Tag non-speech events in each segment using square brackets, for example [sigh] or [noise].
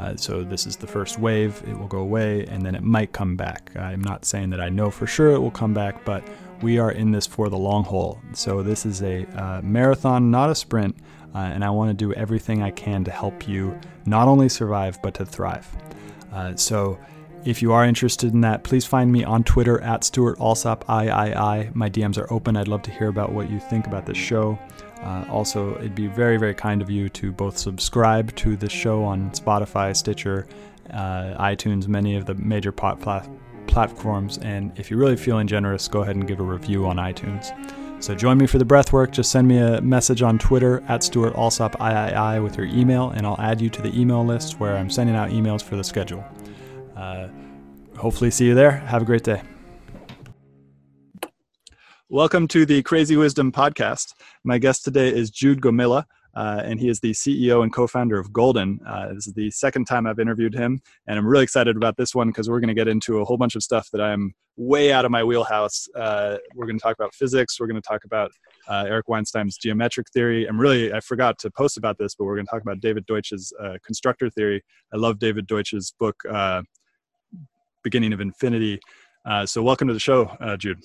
Uh, so this is the first wave. It will go away, and then it might come back. I'm not saying that I know for sure it will come back, but we are in this for the long haul. So this is a uh, marathon, not a sprint, uh, and I want to do everything I can to help you not only survive but to thrive. Uh, so. If you are interested in that, please find me on Twitter at Stuart Alsop III. My DMs are open. I'd love to hear about what you think about this show. Uh, also, it'd be very, very kind of you to both subscribe to the show on Spotify, Stitcher, uh, iTunes, many of the major pot plat- platforms. And if you're really feeling generous, go ahead and give a review on iTunes. So join me for the breath work. Just send me a message on Twitter at Stuart Alsop III with your email, and I'll add you to the email list where I'm sending out emails for the schedule. Uh, hopefully, see you there. Have a great day. Welcome to the Crazy Wisdom Podcast. My guest today is Jude Gomila, uh, and he is the CEO and co founder of Golden. Uh, this is the second time I've interviewed him, and I'm really excited about this one because we're going to get into a whole bunch of stuff that I'm way out of my wheelhouse. Uh, we're going to talk about physics, we're going to talk about uh, Eric Weinstein's geometric theory. I'm really, I forgot to post about this, but we're going to talk about David Deutsch's uh, constructor theory. I love David Deutsch's book, uh, Beginning of Infinity. so, welcome to the show, Jude.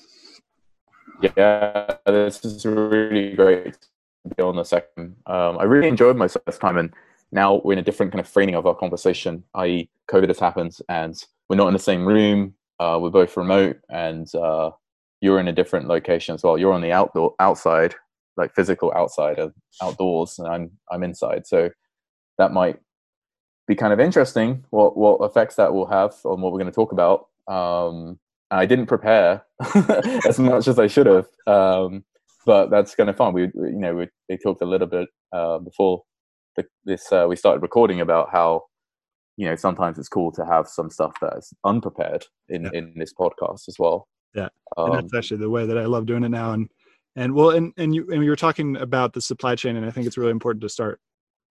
Yeah, this is really great to be on the second. Um, I really enjoyed my first time, and now we're in a different kind of framing of our conversation, i.e., COVID has happened, and we're not in the same room. Uh, we're both remote, and uh, you're in a different location as well. You're on the outdoor outside, like physical outside of outdoors, and I'm I'm inside. So that might be kind of interesting. What what effects that will have on what we're going to talk about. Um, I didn't prepare [laughs] as much as I should have, um, but that's kind of fun. We, we you know, we, we, talked a little bit uh, before the, this uh, we started recording about how you know sometimes it's cool to have some stuff that is unprepared in yeah. in this podcast as well. Yeah, um, and that's actually the way that I love doing it now. And and well, and and you and you were talking about the supply chain, and I think it's really important to start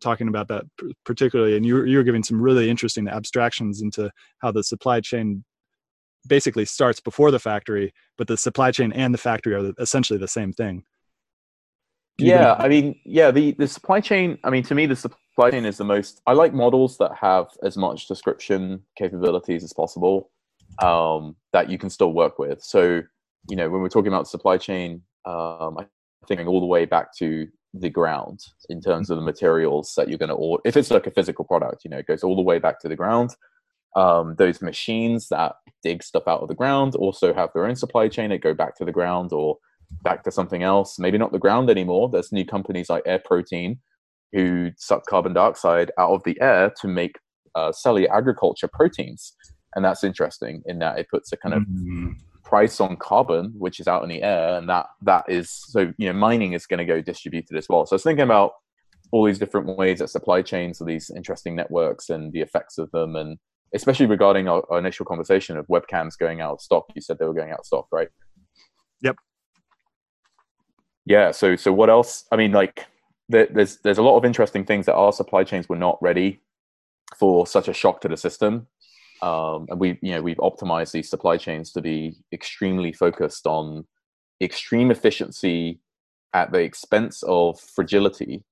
talking about that particularly. And you you were giving some really interesting abstractions into how the supply chain basically starts before the factory, but the supply chain and the factory are essentially the same thing. Yeah, I mean, yeah, the, the supply chain, I mean, to me, the supply chain is the most, I like models that have as much description capabilities as possible. um, that you can still work with. So, you know, when we're talking about supply chain, um, I think all the way back to the ground in terms of the materials that you're going to order. If it's like a physical product, you know, it goes all the way back to the ground. Um, those machines that dig stuff out of the ground also have their own supply chain that go back to the ground or back to something else. Maybe not the ground anymore. There's new companies like Air Protein who suck carbon dioxide out of the air to make uh, cellular agriculture proteins. And that's interesting in that it puts a kind of mm-hmm. Price on carbon, which is out in the air, and that that is so you know mining is going to go distributed as well. So I was thinking about all these different ways that supply chains are these interesting networks and the effects of them, and especially regarding our, our initial conversation of webcams going out of stock. You said they were going out of stock, right? Yep. Yeah. So so what else? I mean, like there's there's a lot of interesting things that our supply chains were not ready for such a shock to the system. Um, and we, you know, we've optimized these supply chains to be extremely focused on extreme efficiency at the expense of fragility,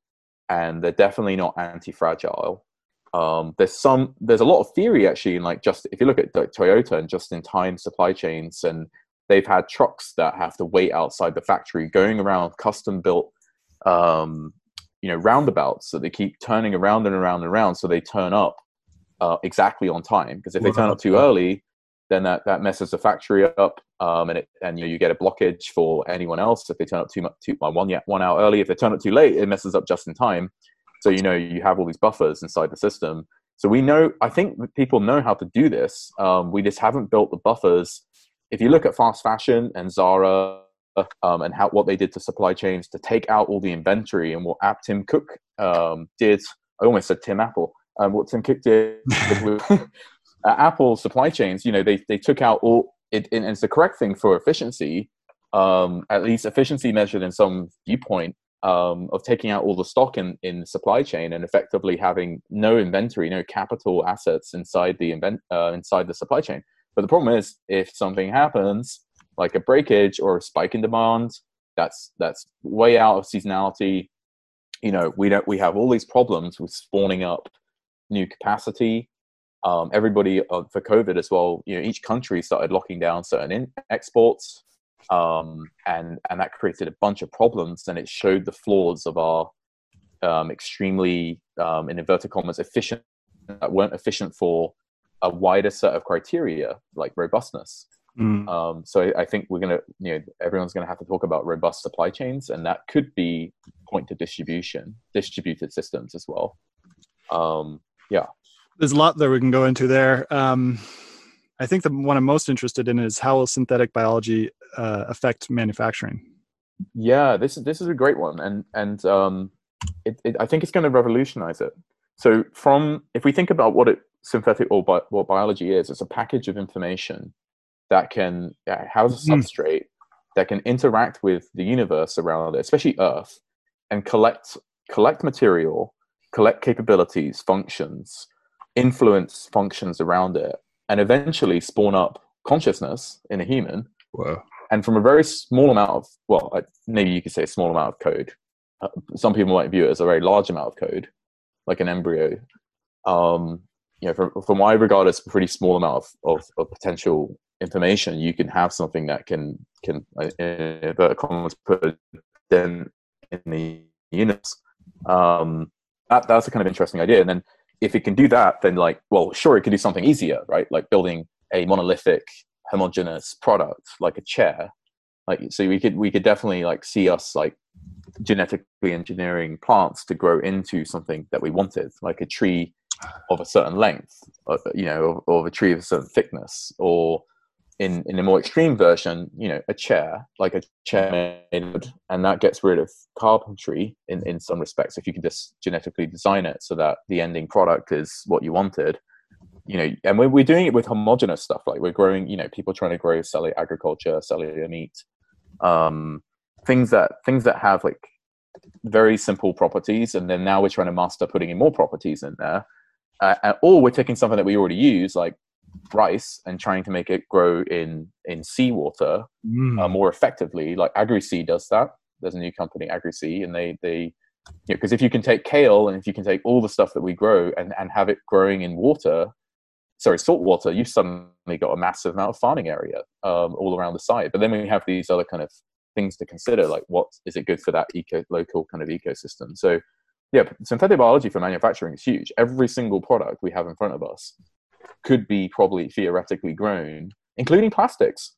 and they're definitely not anti-fragile. Um, there's some, there's a lot of theory actually in like just if you look at Toyota and just-in-time supply chains, and they've had trucks that have to wait outside the factory, going around custom-built um, you know roundabouts so they keep turning around and around and around so they turn up uh, exactly on time because if they turn up too early then that, that messes the factory up um, and it, and you know you get a blockage for anyone else if they turn up too much too one one hour early if they turn up too late it messes up just in time so you know you have all these buffers inside the system so we know i think people know how to do this um, we just haven't built the buffers if you look at fast fashion and zara um, and how what they did to supply chains to take out all the inventory and what app Tim Cook um, did. I almost said Tim Apple. Um, what Tim Cook did [laughs] with Apple supply chains, you know, they they took out all. It, and it's the correct thing for efficiency, um, at least efficiency measured in some viewpoint um, of taking out all the stock in, in the supply chain and effectively having no inventory, no capital assets inside the invent, uh, inside the supply chain. But the problem is, if something happens, like a breakage or a spike in demand that's that's way out of seasonality you know we don't we have all these problems with spawning up new capacity um, everybody uh, for covid as well you know each country started locking down certain in- exports um, and and that created a bunch of problems and it showed the flaws of our um, extremely um, in inverted commas efficient that weren't efficient for a wider set of criteria like robustness Mm. Um, so I, I, think we're going to, you know, everyone's going to have to talk about robust supply chains, and that could be point to distribution, distributed systems as well. Um, yeah, there's a lot that we can go into there. Um, I think the one I'm most interested in is how will synthetic biology uh, affect manufacturing? Yeah, this is this is a great one, and and um, it, it, I think it's going to revolutionize it. So from if we think about what it synthetic or bi- what biology is, it's a package of information that can uh, house a hmm. substrate that can interact with the universe around it, especially Earth, and collect collect material, collect capabilities, functions, influence functions around it, and eventually spawn up consciousness in a human. Wow. And from a very small amount of, well, maybe you could say a small amount of code. Uh, some people might view it as a very large amount of code, like an embryo. Um, you know, from, from what I regard as a pretty small amount of, of, of potential information, you can have something that can can uh, the commas put then in the universe. Um, that that's a kind of interesting idea. And then if it can do that, then like, well, sure, it can do something easier, right? Like building a monolithic, homogeneous product like a chair. Like, so we could we could definitely like see us like genetically engineering plants to grow into something that we wanted, like a tree of a certain length, you know, or a tree of a certain thickness, or in in a more extreme version, you know, a chair, like a chair made, and that gets rid of carpentry in in some respects. If you can just genetically design it so that the ending product is what you wanted, you know, and we're we're doing it with homogenous stuff. Like we're growing, you know, people trying to grow cellular agriculture, cellular meat, um, things that things that have like very simple properties, and then now we're trying to master putting in more properties in there. Uh, or we're taking something that we already use, like rice and trying to make it grow in in seawater mm. uh, more effectively. Like AgriSea does that. There's a new company, AgriSea, and they they because you know, if you can take kale and if you can take all the stuff that we grow and and have it growing in water sorry, salt water, you've suddenly got a massive amount of farming area um, all around the site. But then we have these other kind of things to consider, like what is it good for that eco local kind of ecosystem? So yeah, synthetic biology for manufacturing is huge. Every single product we have in front of us could be probably theoretically grown, including plastics.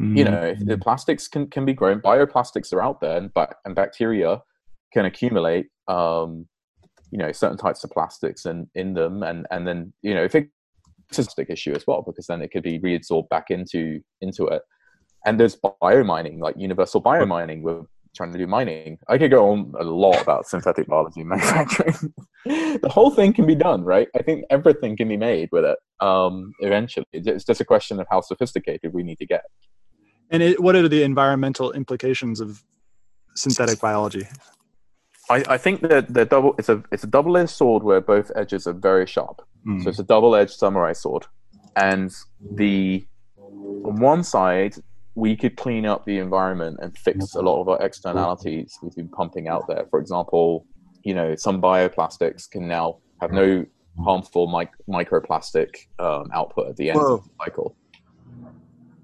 Mm-hmm. You know, the plastics can, can be grown. Bioplastics are out there, and, and bacteria can accumulate, um, you know, certain types of plastics in, in them, and and then you know, if it, it's a plastic issue as well, because then it could be reabsorbed back into into it. And there's biomining, like universal biomining, where trying to do mining. I could go on a lot about synthetic biology [laughs] manufacturing. the whole thing can be done, right? I think everything can be made with it um, eventually. It's just a question of how sophisticated we need to get. And it, what are the environmental implications of synthetic biology? I, I think that the double it's a it's a double edged sword where both edges are very sharp. Mm. So it's a double edged samurai sword, and the on one side we could clean up the environment and fix a lot of our externalities we've been pumping out there. For example, you know, some bioplastics can now have no harmful mic- microplastic um, output at the end Whoa. of the cycle.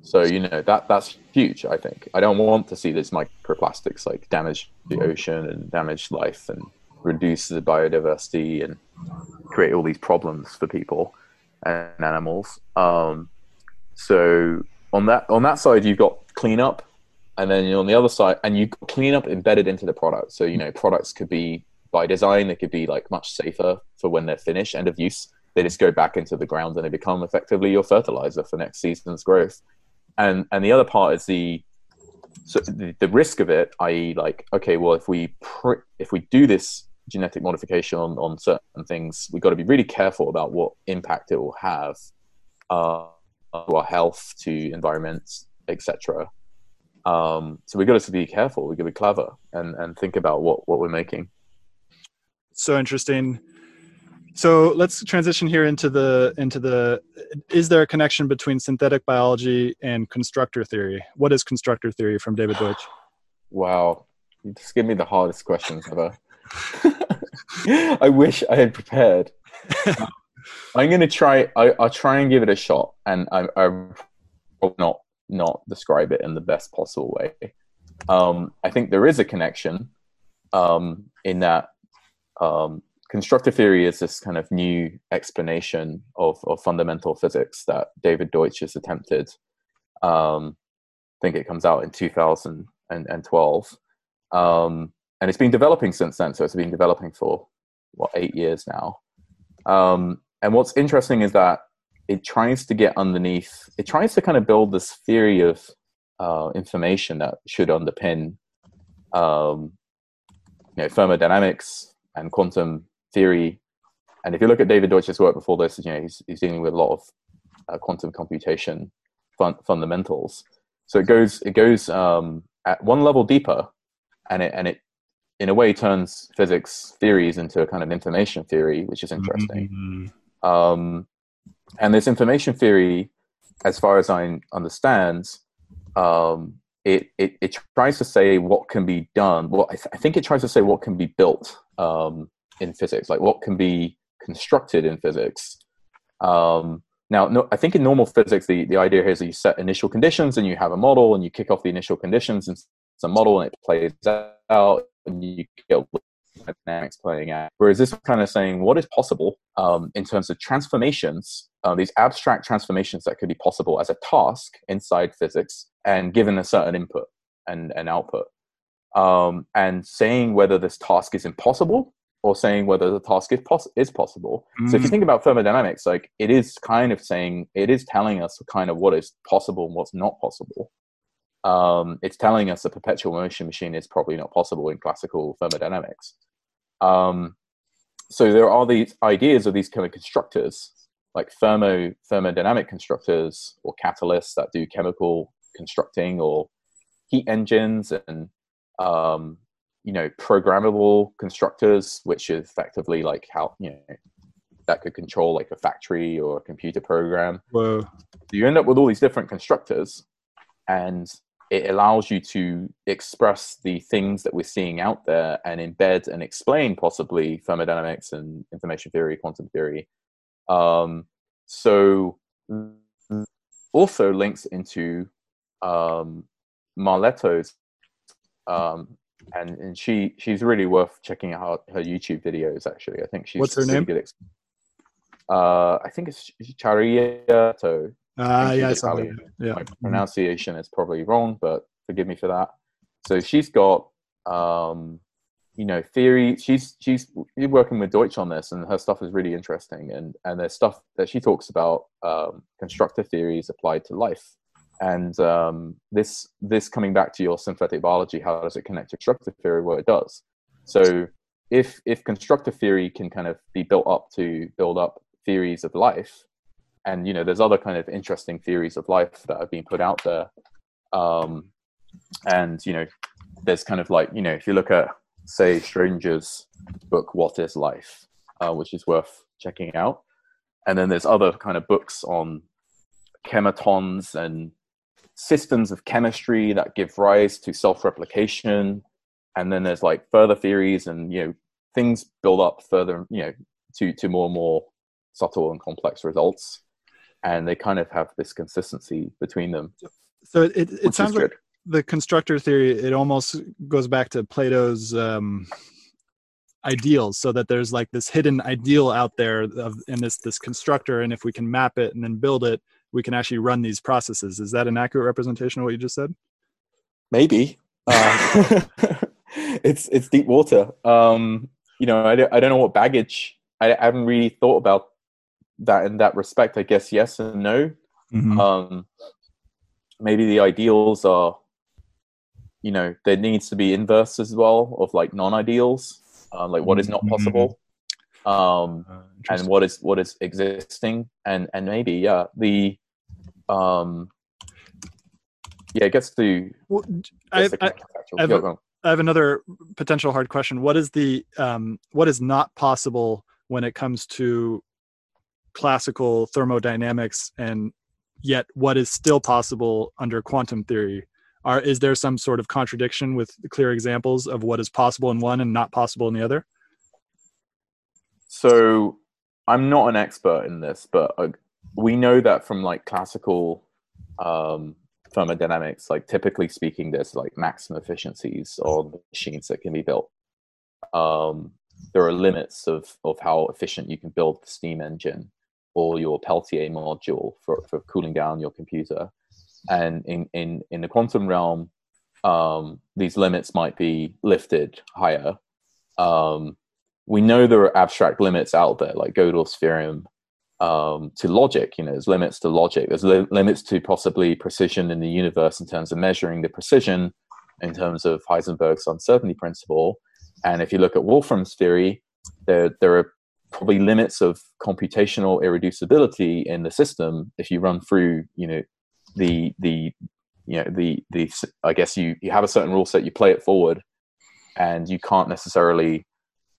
So you know that that's huge. I think I don't want to see these microplastics like damage the ocean and damage life and reduce the biodiversity and create all these problems for people and animals. Um, so on that on that side you've got cleanup and then on the other side and you cleanup embedded into the product. So you know products could be by design they could be like much safer for when they're finished end of use. They just go back into the ground and they become effectively your fertilizer for next season's growth. And and the other part is the so the, the risk of it i.e like okay well if we pr- if we do this genetic modification on, on certain things we've got to be really careful about what impact it will have. Uh, to our health, to environments, etc. Um, so we got to be careful. We got to be clever and and think about what what we're making. So interesting. So let's transition here into the into the. Is there a connection between synthetic biology and constructor theory? What is constructor theory from David Deutsch? Wow, you just give me the hardest questions ever. [laughs] I wish I had prepared. [laughs] I'm going to try. I, will try and give it a shot, and I, I will not not describe it in the best possible way. Um, I think there is a connection um, in that um, constructor theory is this kind of new explanation of, of fundamental physics that David Deutsch has attempted. Um, I think it comes out in 2012. Um, and it's been developing since then. So it's been developing for, what, eight years now. Um, and what's interesting is that it tries to get underneath, it tries to kind of build this theory of uh, information that should underpin um, you know, thermodynamics and quantum theory. And if you look at David Deutsch's work before this, you know, he's, he's dealing with a lot of uh, quantum computation fun- fundamentals. So it goes, it goes um, at one level deeper, and it and it in a way turns physics theories into a kind of information theory, which is interesting. Mm-hmm. Um, and this information theory, as far as I understand, um, it, it, it tries to say what can be done. Well, I, th- I think it tries to say what can be built um, in physics, like what can be constructed in physics. Um, now, no, I think in normal physics, the, the idea here is that you set initial conditions and you have a model and you kick off the initial conditions and it's a model and it plays out and you get dynamics playing out. Whereas this kind of saying what is possible um, in terms of transformations, uh, these abstract transformations that could be possible as a task inside physics and given a certain input and, and output. Um, and saying whether this task is impossible or saying whether the task is, pos- is possible. Mm. So if you mm. think about thermodynamics, like it is kind of saying, it is telling us kind of what is possible and what's not possible um, it's telling us a perpetual motion machine is probably not possible in classical thermodynamics. Um, so there are these ideas of these kind of constructors, like thermo thermodynamic constructors or catalysts that do chemical constructing or heat engines and um, you know programmable constructors, which is effectively like how you know that could control like a factory or a computer program. Whoa. So you end up with all these different constructors, and it allows you to express the things that we're seeing out there and embed and explain possibly thermodynamics and information theory, quantum theory. Um, so also links into um, Marletto's, um, and and she she's really worth checking out her YouTube videos. Actually, I think she's what's her name? Good ex- uh, I think it's Chariato. Ah, uh, yeah, yeah. My pronunciation is probably wrong, but forgive me for that. So she's got um, you know theory she's she's working with deutsch on this and her stuff is really interesting and and there's stuff that she talks about um, constructor theories applied to life and um, this this coming back to your synthetic biology how does it connect to constructor theory well it does so if if constructive theory can kind of be built up to build up theories of life and you know there's other kind of interesting theories of life that have been put out there um, and you know there's kind of like you know if you look at say Schrodinger's book What is Life, uh, which is worth checking out. And then there's other kind of books on chemotons and systems of chemistry that give rise to self-replication. And then there's like further theories and you know things build up further, you know, to to more and more subtle and complex results. And they kind of have this consistency between them. So it, it, it sounds like the constructor theory it almost goes back to plato's um, ideals so that there's like this hidden ideal out there of in this this constructor and if we can map it and then build it we can actually run these processes. Is that an accurate representation of what you just said? Maybe. Uh, [laughs] it's it's deep water. Um, you know I don't, I don't know what baggage I, I haven't really thought about that in that respect i guess yes and no mm-hmm. um, maybe the ideals are you know there needs to be inverse as well of like non-ideals um, like what is not mm-hmm. possible um, uh, and what is what is existing and and maybe yeah the um yeah it gets to well, I, I, I, have a, I have another potential hard question what is the um what is not possible when it comes to classical thermodynamics and yet what is still possible under quantum theory. Are is there some sort of contradiction with clear examples of what is possible in one and not possible in the other? So i'm not an expert in this but uh, we know that from like classical um, thermodynamics like typically speaking there's like maximum efficiencies on machines that can be built. Um, there are limits of of how efficient you can build the steam engine or your peltier module for, for cooling down your computer. And in in in the quantum realm um, these limits might be lifted higher. Um, we know there are abstract limits out there like gödel's theorem um, to logic you know there's limits to logic. There's li- limits to possibly precision in the universe in terms of measuring the precision in terms of heisenberg's uncertainty principle. And if you look at wolfram's theory there there are probably limits of computational irreducibility in the system if you run through you know the the you know the the I guess you you have a certain rule set, you play it forward, and you can't necessarily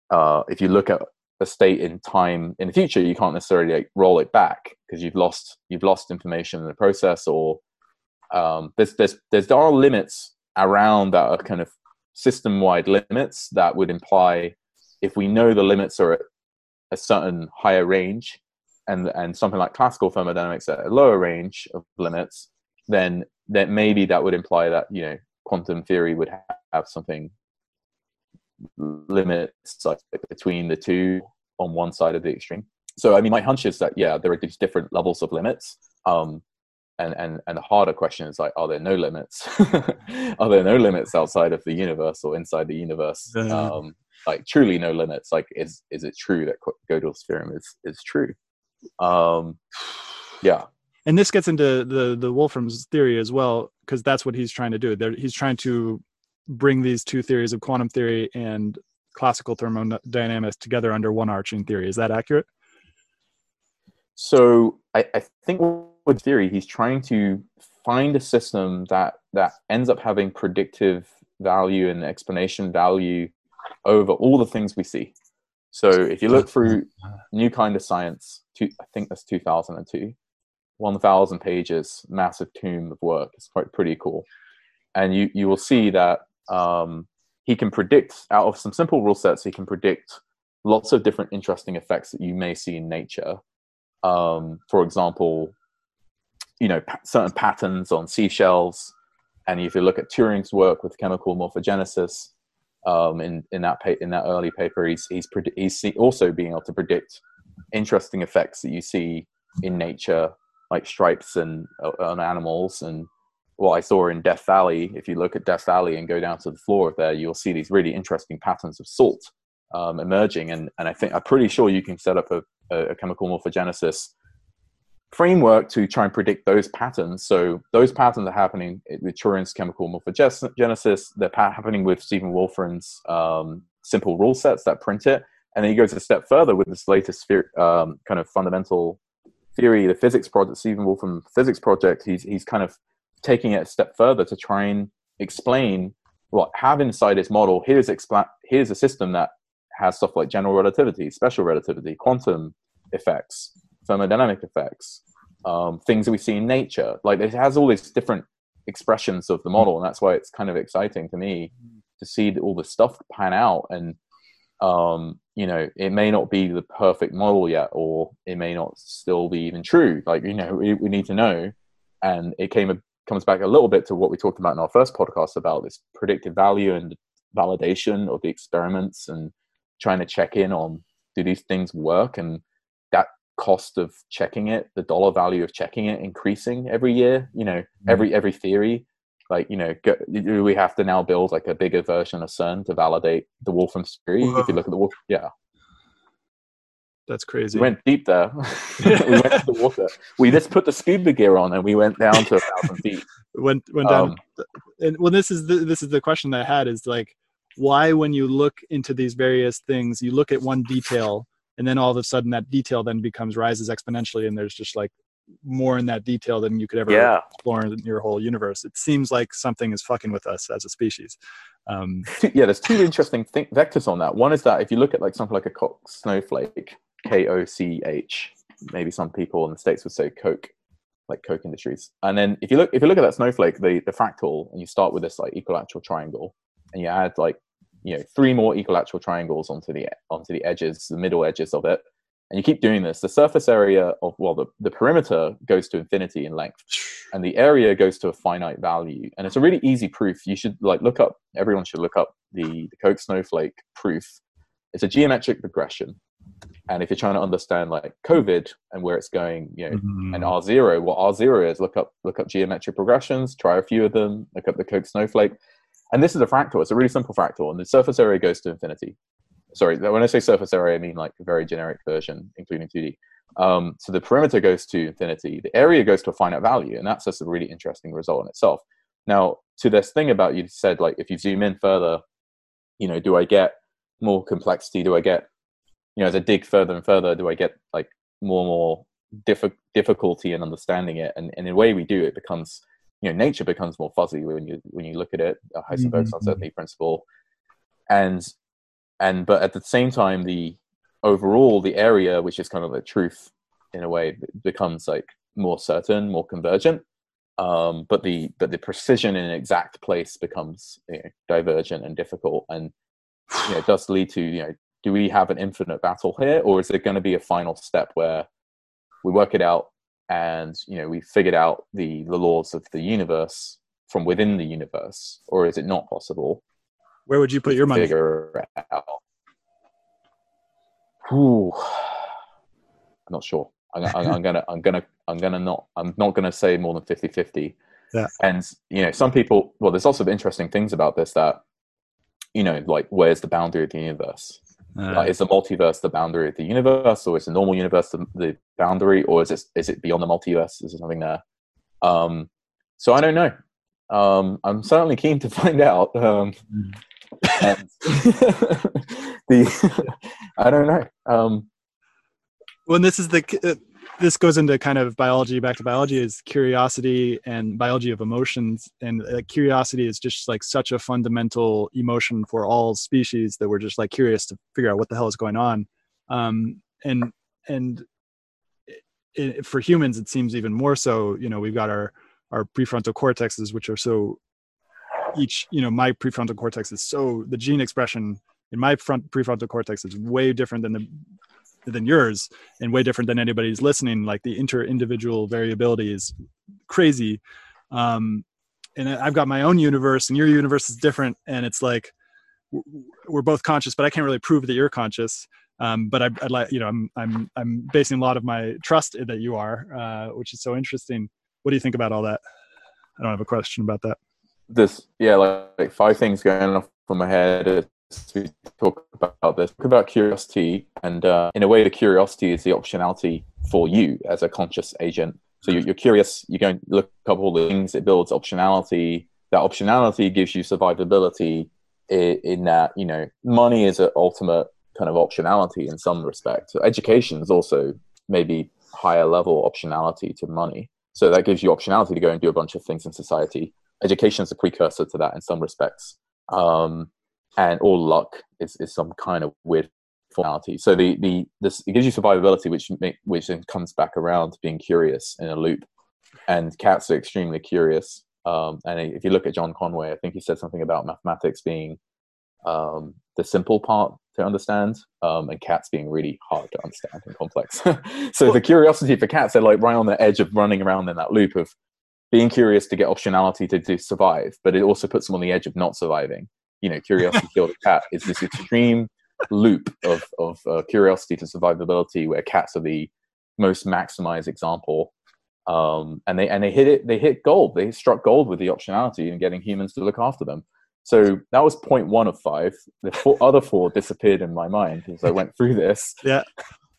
uh, if you look at a state in time in the future, you can't necessarily like, roll it back because you've lost you've lost information in the process, or um, there's there's there's there are limits around that are kind of system wide limits that would imply if we know the limits are at a certain higher range and and something like classical thermodynamics at a lower range of limits, then that maybe that would imply that you know quantum theory would have something limits like between the two on one side of the extreme. So I mean, my hunch is that yeah, there are these different levels of limits. Um, and, and, and the harder question is like, are there no limits? [laughs] are there no limits outside of the universe or inside the universe? Um, like truly no limits. Like, is is it true that Gödel's theorem is is true? Um, yeah. And this gets into the the Wolfram's theory as well, because that's what he's trying to do. There, he's trying to bring these two theories of quantum theory and classical thermodynamics together under one arching theory. Is that accurate? So I, I think with theory, he's trying to find a system that that ends up having predictive value and explanation value over all the things we see. So if you look through New Kind of Science, two, I think that's 2002, 1,000 pages, massive tome of work. It's quite pretty cool. And you, you will see that um, he can predict, out of some simple rule sets, he can predict lots of different interesting effects that you may see in nature. um, for example, you know, certain patterns on seashells. And if you look at Turing's work with chemical morphogenesis, um, in in that pa- in that early paper, he's he's pred- he's also being able to predict interesting effects that you see in nature, like stripes and uh, on animals. And what I saw in Death Valley, if you look at Death Valley and go down to the floor of there, you'll see these really interesting patterns of salt um, emerging. And and I think I'm pretty sure you can set up a, a chemical morphogenesis framework to try and predict those patterns. So those patterns are happening with Turing's chemical morphogenesis. They're happening with Stephen Wolfram's um, simple rule sets that print it. And then he goes a step further with this latest um, kind of fundamental theory, the physics project, Stephen Wolfram physics project. He's he's kind of taking it a step further to try and explain what have inside his model. Here's expla- here's a system that has stuff like general relativity, special relativity, quantum effects, thermodynamic effects, um, things that we see in nature. Like it has all these different expressions of the model, and that's why it's kind of exciting to me to see all the stuff pan out. And um, you know, it may not be the perfect model yet, or it may not still be even true. Like you know, we, we need to know. And it came a, comes back a little bit to what we talked about in our first podcast about this predictive value and validation of the experiments and trying to check in on do these things work and cost of checking it the dollar value of checking it increasing every year you know mm-hmm. every every theory. Like you know go, we have to now build like a bigger version of cern to validate the wolfram theory if you look at the wolf yeah. That's crazy. We went deep there. [laughs] We went to the water. We just put the scuba gear on and we went down to a thousand feet. [laughs] Went went down um, and well this is the, this is the question that i had is like why when you look into these various things you look at one detail and then all of a sudden that detail then becomes rises exponentially and there's just like more in that detail than you could ever yeah. explore in your whole universe it seems like something is fucking with us as a species um, [laughs] yeah there's two interesting th- vectors on that one is that if you look at like something like a Koch snowflake k-o-c-h maybe some people in the states would say coke like Koch Industries. And then if you look if you look at that snowflake, the, the fractal, and you start with this like equilateral triangle, and you add like you know three more equilateral triangles onto the onto the edges the middle edges of it. And you keep doing this. The surface area of well the, the perimeter goes to infinity in length [sighs] and the area goes to a finite value. And it's a really easy proof. You should like look up everyone should look up the, the Koch snowflake proof. It's a geometric progression and if you're trying to understand like covid and where it's going you know mm-hmm. and r0 what r0 is look up look up geometric progressions try a few of them look up the Koch snowflake and this is a fractal. It's a really simple fractal, and the surface area goes to infinity. Sorry, when I say surface area, I mean like a very generic version, including 2D. Um, so the perimeter goes to infinity. The area goes to a finite value, and that's just a really interesting result in itself. Now, to this thing about you said, like if you zoom in further, you know, do I get more complexity? Do I get, you know, as I dig further and further, do I get like more and more diff- difficulty in understanding it? And, and in a way we do, it becomes you know nature becomes more fuzzy when you when you look at it heisenberg's mm-hmm. uncertainty principle. And and but at the same time the overall the area which is kind of the truth in a way becomes like more certain more convergent. Um, but the but the precision in an exact place becomes you know, divergent and difficult. And you know, it does lead to you know do we have an infinite battle here? Or is there going to be a final step where we work it out and you know we figured out the the laws of the universe from within the universe or is it not possible? Where would you put your money? figure out. Ooh, i'm not sure. I'm, I'm, I'm, gonna i'm gonna i'm gonna not i'm not gonna say more than 50 50 yeah. and you know some people well there's also interesting things about this that you know like where's the boundary of the universe uh, like, is the multiverse the boundary of the universe, or is the normal universe the, the, boundary, or is it is it beyond the multiverse? Is there something there? Um, so I don't know. Um, I'm certainly keen to [laughs] find out. Um, and [laughs] the [laughs] I don't know. Um, well, this is the uh, this goes into kind of biology back to biology is curiosity and biology of emotions. And uh, curiosity is just like such a fundamental emotion for all species that we're just like curious to figure out what the hell is going on. Um, and and it, it, for humans it seems even more so you know we've got our our prefrontal cortexes which are so each you know my prefrontal cortex is so the gene expression in my front prefrontal cortex is way different than the than yours and way different than anybody's listening like the inter individual variability is crazy um, and i've got my own universe and your universe is different and it's like we're both conscious but i can't really prove that you're conscious um, but I, would like you know I'm I'm I'm basing a lot of my trust that you are, uh, which is so interesting. What do you think about all that? I don't have a question about that. This yeah, like, like five things going off from my head we talk about this. Talk about curiosity, and uh, in a way, the curiosity is the optionality for you as a conscious agent. So you're, you're curious, you go and look up all the things. It builds optionality. That optionality gives you survivability in, in that you know money is an ultimate kind of optionality in some respect. So education is also maybe higher level optionality to money. So that gives you optionality to go and do a bunch of things in society. Education is a precursor to that in some respects. Um, and all luck is, is some kind of weird formality. So the, the this it gives you survivability, which make, which then comes back around to being curious in a loop. And cats are extremely curious. Um, and if you look at John Conway, I think he said something about mathematics being um, the simple part to understand, um, and cats being really hard to understand and complex. [laughs] so the curiosity for cats, they're like right on the edge of running around in that loop of being curious to get optionality to, to survive, but it also puts them on the edge of not surviving. You know, curiosity killed a cat is this extreme loop of, of uh, curiosity to survivability where cats are the most maximized example. Um, and they and they hit it. They hit gold. They struck gold with the optionality and getting humans to look after them. So that was point one of five. The four, other four disappeared in my mind as I went through this. Yeah,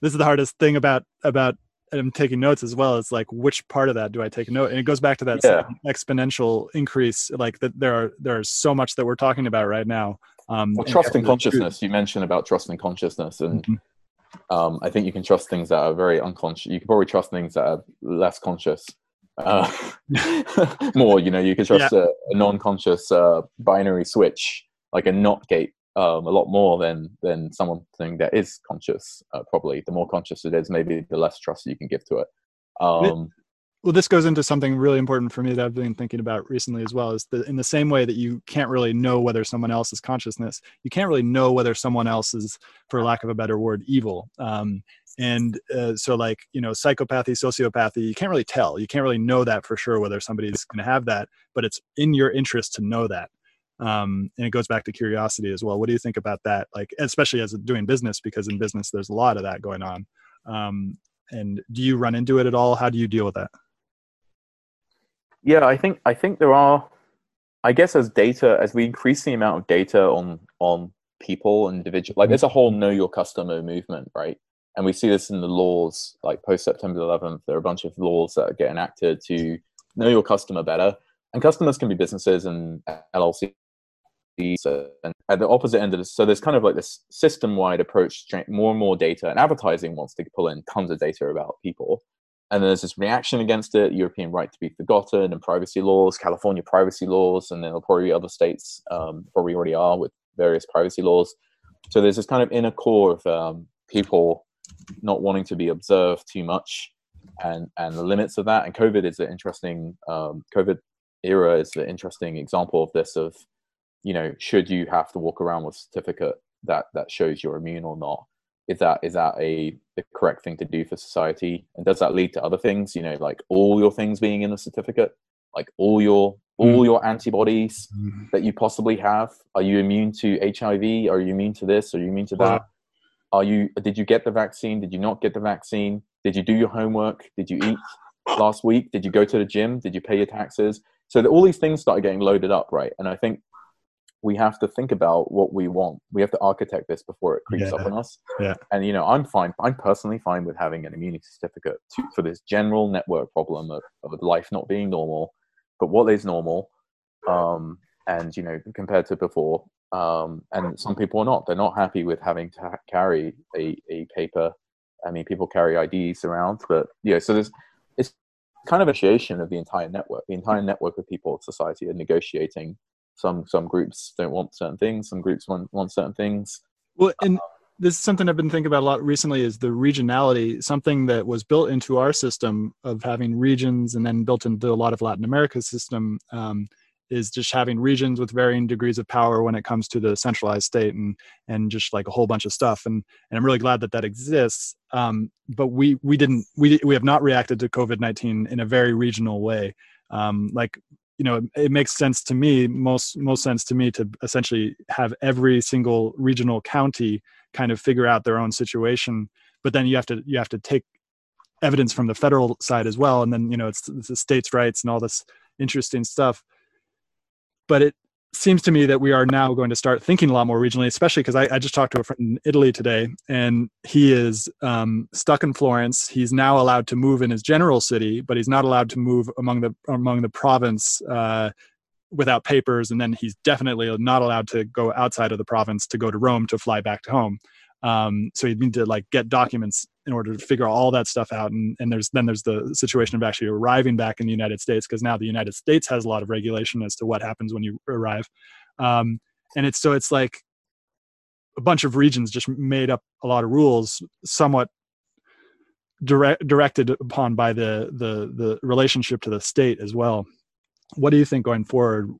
this is the hardest thing about about I'm taking notes as well. It's like which part of that do I take note? And it goes back to that yeah. exponential increase. Like that, there are there are so much that we're talking about right now. Um, well, trust and consciousness. You mentioned about trust and consciousness, and mm-hmm. um, I think you can trust things that are very unconscious. You can probably trust things that are less conscious uh, [laughs] more. You know, you can trust yeah. a, a, non-conscious uh, binary switch, like a NOT gate, um, a lot more than than something that is conscious. Uh, probably, the more conscious it is, maybe the less trust you can give to it. Um, well this goes into something really important for me that i've been thinking about recently as well is that in the same way that you can't really know whether someone else is consciousness you can't really know whether someone else is for lack of a better word evil um, and uh, so like you know psychopathy sociopathy you can't really tell you can't really know that for sure whether somebody's going to have that but it's in your interest to know that um, and it goes back to curiosity as well. What do you think about that? Like especially as doing business because in business there's a lot of that going on. Um, and do you run into it at all? How do you deal with that? Yeah i think i think there are i guess as data as we increase the amount of data on on people individual like there's a whole know your customer movement right? And we see this in the laws like post september 11th there are a bunch of laws that get enacted to know your customer better. And customers can be businesses and llc and at the opposite end of this so there's kind of like this system-wide approach more and more data and advertising wants to pull in tons of data about people. And then there's this reaction against it european right to be forgotten and privacy laws california privacy laws and then there'll probably be other states um, probably already are with various privacy laws. So there's this kind of inner core of um, people not wanting to be observed too much and and the limits of that. And covid is an interesting um, covid era is an interesting example of this of you know should you have to walk around with a certificate that that shows you're immune or not? Is that is that a the correct thing to do for society? And does that lead to other things you know like all your things being in the certificate? Like all your all mm. your antibodies mm. that you possibly have are you immune to hiv are you immune to this? Are you immune to that? Are you did you get the vaccine? Did you not get the vaccine? Did you do your homework? Did you eat last week? Did you go to the gym? Did you pay your taxes? So all these things started getting loaded up right? And i think we have to think about what we want we have to architect this before it creeps yeah. up on us yeah and you know i'm fine i'm personally fine with having an immunity certificate to, for this general network problem of, of life not being normal but what is normal um and you know compared to before um, and some people are not. They're not happy with having to ha- carry a, a paper. I mean, people carry IDs around, but yeah. So there's it's kind of initiation of the entire network. The entire network of people, society, are negotiating. Some some groups don't want certain things. Some groups want want certain things. Well, and this is something I've been thinking about a lot recently. Is the regionality something that was built into our system of having regions, and then built into a lot of Latin America's system. Um, is just having regions with varying degrees of power when it comes to the centralized state and and just like a whole bunch of stuff and and i'm really glad that that exists um, but we we didn't we we have not reacted to covid-19 in a very regional way um, like you know it, makes sense to me most most sense to me to essentially have every single regional county kind of figure out their own situation. But then you have to you have to take evidence from the federal side as well. And then you know it's, it's the states rights and all this interesting stuff. But it seems to me that we are now going to start thinking a lot more regionally, especially because I, I, just talked to a friend in Italy today, and he is um, stuck in Florence. He's now allowed to move in his general city, but he's not allowed to move among the among the province uh, without papers. And then he's definitely not allowed to go outside of the province to go to Rome to fly back to home. Um, so you need to like get documents in order to figure all that stuff out. And, and there's then there's the situation of actually arriving back in the United States because now the United States has a lot of regulation as to what happens when you arrive. Um, and it's so it's like a bunch of regions just made up a lot of rules, somewhat direct, directed upon by the the the relationship to the state as well. What do you think going forward?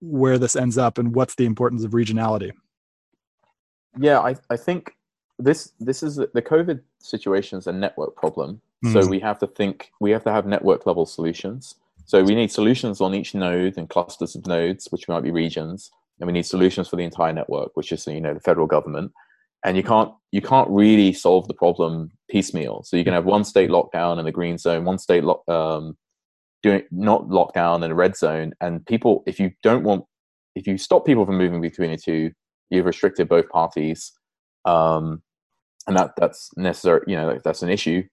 Where this ends up, and what's the importance of regionality? Yeah, I, I think this this is the COVID situation is a network problem. Mm. So we have to think we have to have network level solutions. So we need solutions on each node and clusters of nodes, which might be regions, and we need solutions for the entire network, which is you know the federal government. And you can't you can't really solve the problem piecemeal. So you can have one state lockdown in the green zone, one state lock, um, doing not lockdown in a red zone, and people if you don't want if you stop people from moving between the two, you've restricted both parties. Um, and that that's necessary. You know, that's an issue.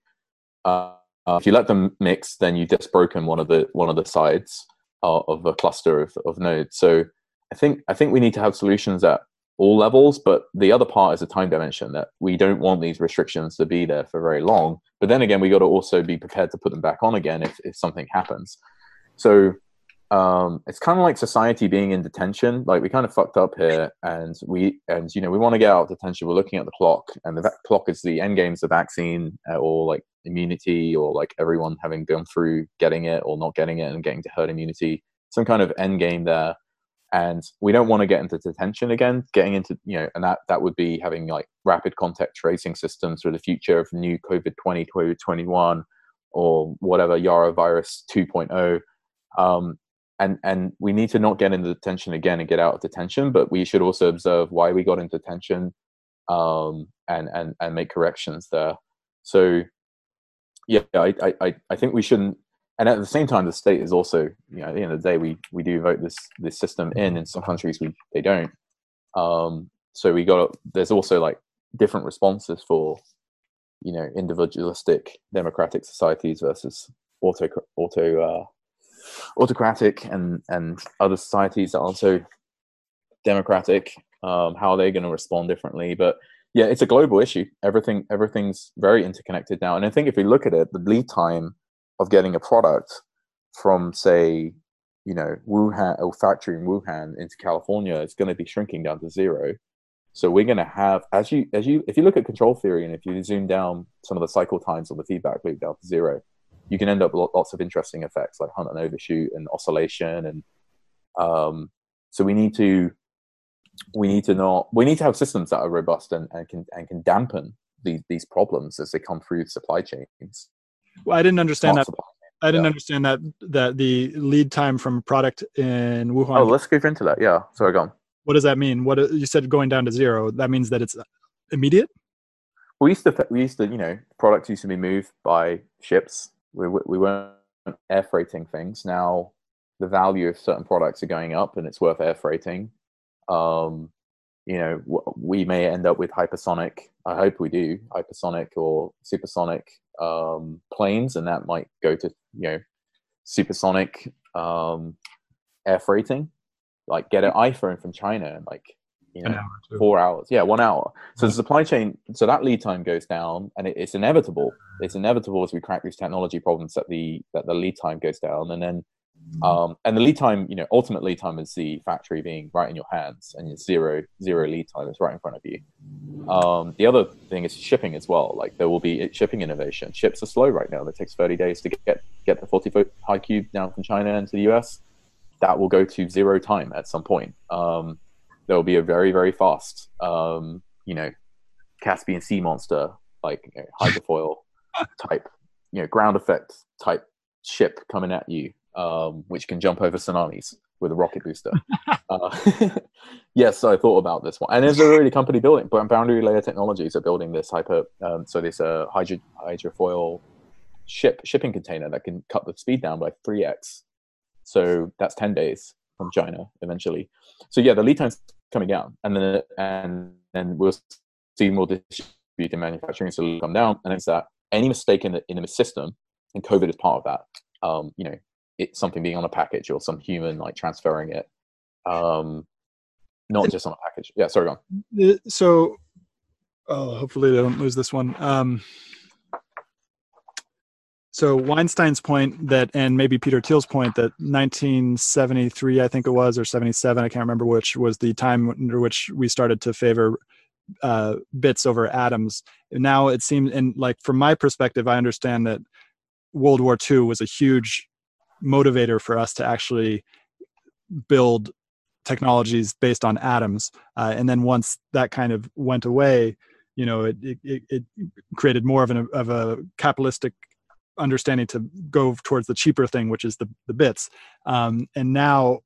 Uh, uh, if you let them mix, then you've just broken one of the one of the sides uh, of a cluster of, of nodes. So I think I think we need to have solutions at all levels, but the other part is a time dimension that we don't want these restrictions to be there for very long. But then again, we got to also be prepared to put them back on again if, if something happens. So um, it's kind of like society being in detention. Like we kind of fucked up here, and we and you know we want to get out of detention. We're looking at the clock, and the va- clock is the end game's the vaccine uh, or like immunity, or like everyone having gone through getting it or not getting it and getting to herd immunity. Some kind of end game there, and we don't want to get into detention again. Getting into you know, and that that would be having like rapid contact tracing systems for the future of new COVID twenty, COVID twenty one, or whatever Yara virus 2.0. Um, and and we need to not get into detention again and get out of detention but we should also observe why we got into detention um, and and and make corrections there. So yeah I, I i think we shouldn't and at the same time the state is also you know at the end of the day we we do vote this this system in in some countries we they don't. Um so we got there's also like different responses for you know individualistic democratic societies versus auto auto uh, autocratic and and other societies that are also democratic um, how are they going to respond differently? But yeah it's a global issue. Everything everything's very interconnected now. And i think if we look at it the lead time of getting a product from say you know wuhan a factory in wuhan into california is going to be shrinking down to zero. So we're going to have as you as you if you look at control theory and if you zoom down some of the cycle times of the feedback loop down to zero you can end up with lots of interesting effects like hunt and overshoot and oscillation and um, so we need to we need to not we need to have systems that are robust and, and can and can dampen these these problems as they come through supply chains. Well i didn't understand that. i didn't yeah. understand that that the lead time from a product in wuhan oh let's go into that. Yeah sorry go on. What does that mean? What you said going down to zero. That means that it's immediate? We used to we used to you know products used to be moved by ships we, we weren't air freighting things. Now the value of certain products are going up and it's worth air freighting. Um, you know, we may end up with hypersonic, I hope we do, hypersonic or supersonic um, planes, and that might go to, you know, supersonic um, air freighting. Like get an iPhone from China, and like you know, hour four hours. Yeah, one hour. So the supply chain, so that lead time goes down, and it, it's inevitable. It's inevitable as we crack these technology problems that the that the lead time goes down, and then mm-hmm. um, and the lead time, you know, ultimate lead time is the factory being right in your hands, and it's zero zero lead time is right in front of you. Um, the other thing is shipping as well. Like there will be shipping innovation. Ships are slow right now. It takes 30 days to get get the 40 foot high cube down from China into the US. that will go to zero time at some point. Um, there will be a very very fast, um, you know, Caspian sea monster like you know, hydrofoil [laughs] type, you know, ground effect type ship coming at you, um, which can jump over tsunamis with a rocket booster. [laughs] uh, [laughs] yes, so I thought about this one, and there's already company building But boundary layer technologies are building this hyper, um, so this uh, hydro, hydrofoil ship shipping container that can cut the speed down by three x. So that's ten days from China eventually. So yeah, the lead time's coming down, and then and then we'll see more distributed manufacturing so come down, and it's that any mistake in the in the system, and COVID is part of that. Um, you know, it's something being on a package or some human like transferring it. Um not just on a package. Yeah sorry go on. So oh hopefully they don't lose this one. Um so Weinstein's point that, and maybe Peter Thiel's point that 1973, I think it was, or 77, I can't remember which, was the time under which we started to favor uh, bits over atoms. Now it seems, and like from my perspective, I understand that World War II was a huge motivator for us to actually build technologies based on atoms. Uh, and then once that kind of went away, you know, it, it, it created more of, an, of a capitalistic understanding to go towards the cheaper thing, which is the, the bits. Um, and now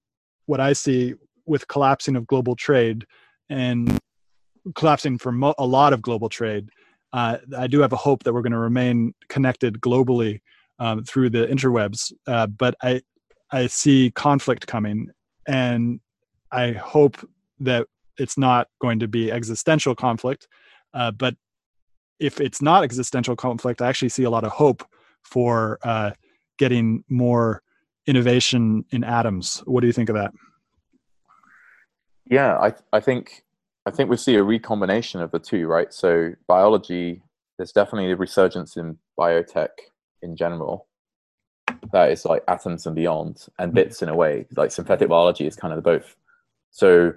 what I see with collapsing of global trade and collapsing for mo- a lot of global trade, uh, I do have a hope that we're going to remain connected globally um, through the interwebs. Uh, but I I see conflict coming, and I hope that it's not going to be existential conflict. Uh, but if it's not existential conflict, I actually see a lot of hope for uh, getting more innovation in atoms. What do you think of that? Yeah, I I think I think we see a recombination of the two, right? So biology, there's definitely a resurgence in biotech in general that is like atoms and beyond and bits in a way like synthetic biology is kind of the both so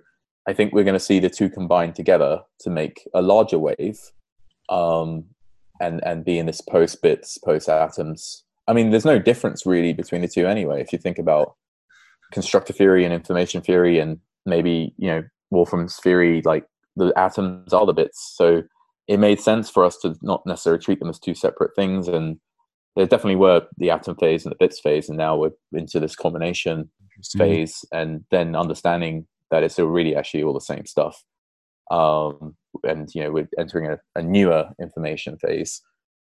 i think we're going to see the two combined together to make a larger wave um, and and be in this post bits post atoms. I mean there's no difference really between the two anyway if you think about constructor theory and information theory and maybe you know wolfram's theory like the atoms are the bits. So it made sense for us to not necessarily treat them as two separate things and there definitely were the atom phase and the bits phase, and now we're into this combination phase, and then understanding that it's still really actually all the same stuff. Um, and you know, we're entering a, a, newer information phase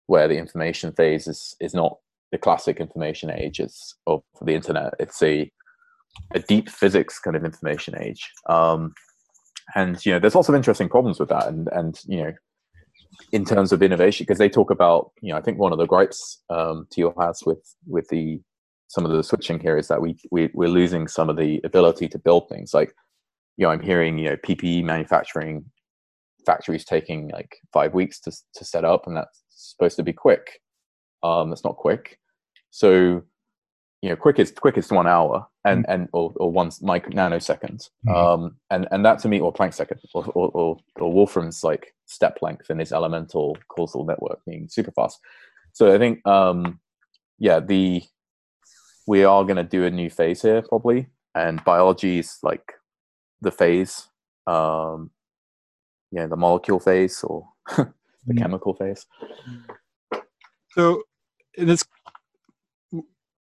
where the information phase is is not the classic information age it's of the internet. It's a a deep physics kind of information age. Um, and you know, there's lots of interesting problems with that, and and you know, in terms of innovation because they talk about you know I think one of the gripes um, Thiel has with with the some of the switching here is that we, we we're losing some of the ability to build things like you know I'm hearing you know PPE manufacturing factories taking like five weeks to to set up and that's supposed to be quick um it's not quick so you know quick is quickest one hour and mm-hmm. and or, or one micro nanoseconds mm-hmm. um and and that to me or Planck second or, or, or, or wolfram's like step length in this elemental causal network being super fast so i think um yeah the we are going to do a new phase here probably and biology is like the phase um yeah the molecule phase or [laughs] the mm-hmm. chemical phase so this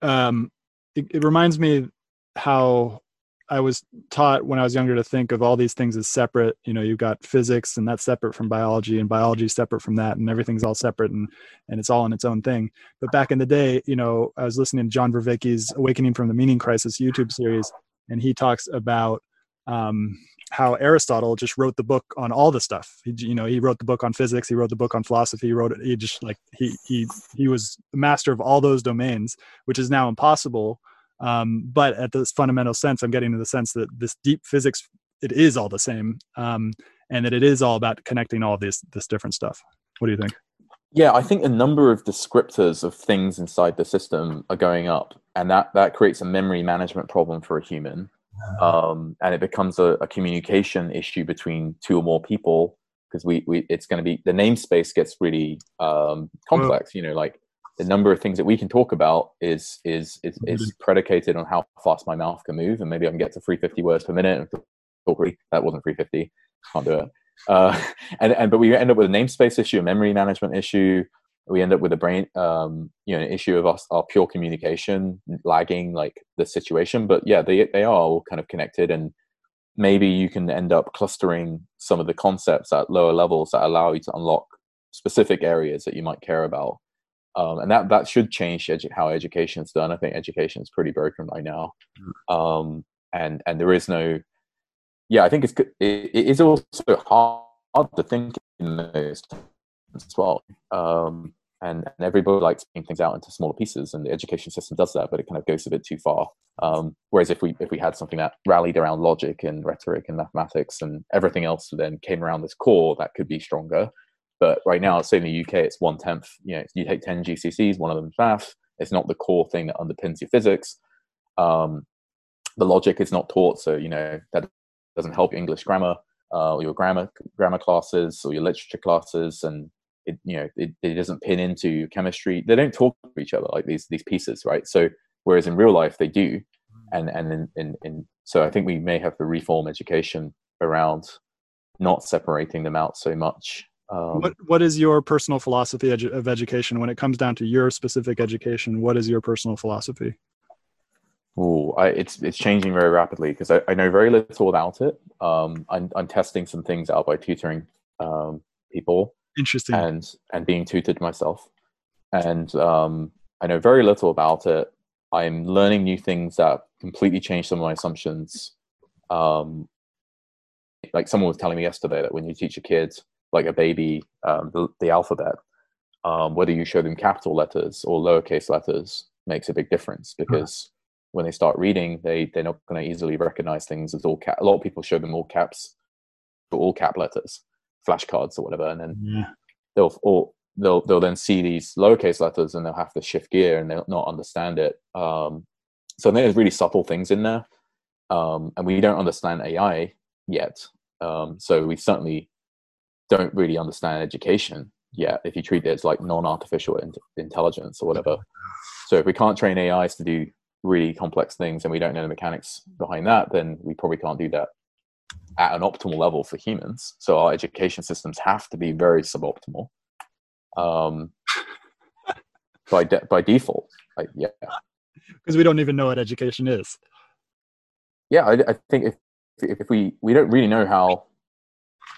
um, it, it reminds me how I was taught when I was younger to think of all these things as separate. You know, you've got physics and that's separate from biology and biology separate from that and everything's all separate and, and it's all in its own thing. But back in the day, you know, I was listening to John Vervaeke's Awakening from the Meaning Crisis YouTube series, and he talks about um, how Aristotle just wrote the book on all the stuff. He, you know, he wrote the book on physics, he wrote the book on philosophy, he wrote it. He just like he he he was master of all those domains, which is now impossible. Um, but at this fundamental sense, I'm getting to the sense that this deep physics it is all the same, um, and that it is all about connecting all this this different stuff. What do you think? Yeah, I think a number of descriptors of things inside the system are going up, and that that creates a memory management problem for a human um, and it becomes a, a, communication issue between two or more people because we, we it's going to be the namespace gets really um, complex. You know, like the number of things that we can talk about is is is, is mm-hmm. predicated on how fast my mouth can move, and maybe I can get to 350 words per minute. That wasn't 350. Can't do it. Uh, [laughs] and and but we end up with a namespace issue, a memory management issue. We end up with a brain, um, you know, an issue of us, our pure communication lagging like the situation. But yeah, they they are all kind of connected, and maybe you can end up clustering some of the concepts at lower levels that allow you to unlock specific areas that you might care about um, and that that should change edu- how education is done. I think education is pretty broken right now, mm. um, and and there is no, yeah, I think it's it, it is also hard, hard to think in those as well. Um, and, and everybody likes breaking things out into smaller pieces, and the education system does that, but it kind of goes a bit too far. Um, whereas if we if we had something that rallied around logic and rhetoric and mathematics and everything else, then came around this core, that could be stronger. But right now, say in the UK, it's one tenth. You know, you take ten GCSEs, one of them is math. It's not the core thing that underpins your physics. Um, the logic is not taught, so you know that doesn't help your English grammar uh, or your grammar grammar classes or your literature classes, and it you know it, it doesn't pin into chemistry. They don't talk to each other like these these pieces, right? So whereas in real life they do, and and in, in, in so I think we may have to reform education around not separating them out so much um, what what is your personal philosophy edu- of education when it comes down to your specific education? What is your personal philosophy? Oh, it's it's changing very rapidly because I, I, know very little about it. Um, I'm I'm testing some things out by tutoring um, people. Interesting. And and being tutored myself, and um, I know very little about it. I'm learning new things that completely change some of my assumptions. Um, like someone was telling me yesterday that when you teach a kid like a baby um, the, the, alphabet um, whether you show them capital letters or lowercase letters makes a big difference because when they start reading they they're not going to easily recognize things as all cap a lot of people show them all caps for all cap letters flashcards or whatever and then yeah. they'll or they'll they'll then see these lowercase letters and they'll have to shift gear and they'll not understand it. Um, so there's really subtle things in there. Um, and we don't understand ai yet. Um, so we certainly don't really understand education yet. If you treat it as like non-artificial in- intelligence or whatever. So if we can't train ais to do really complex things and we don't know the mechanics behind that then we probably can't do that at an optimal level for humans so our education systems have to be very suboptimal um, [laughs] by de- by default like, yeah because we don't even know what education is yeah i, I think if if we we don't really know how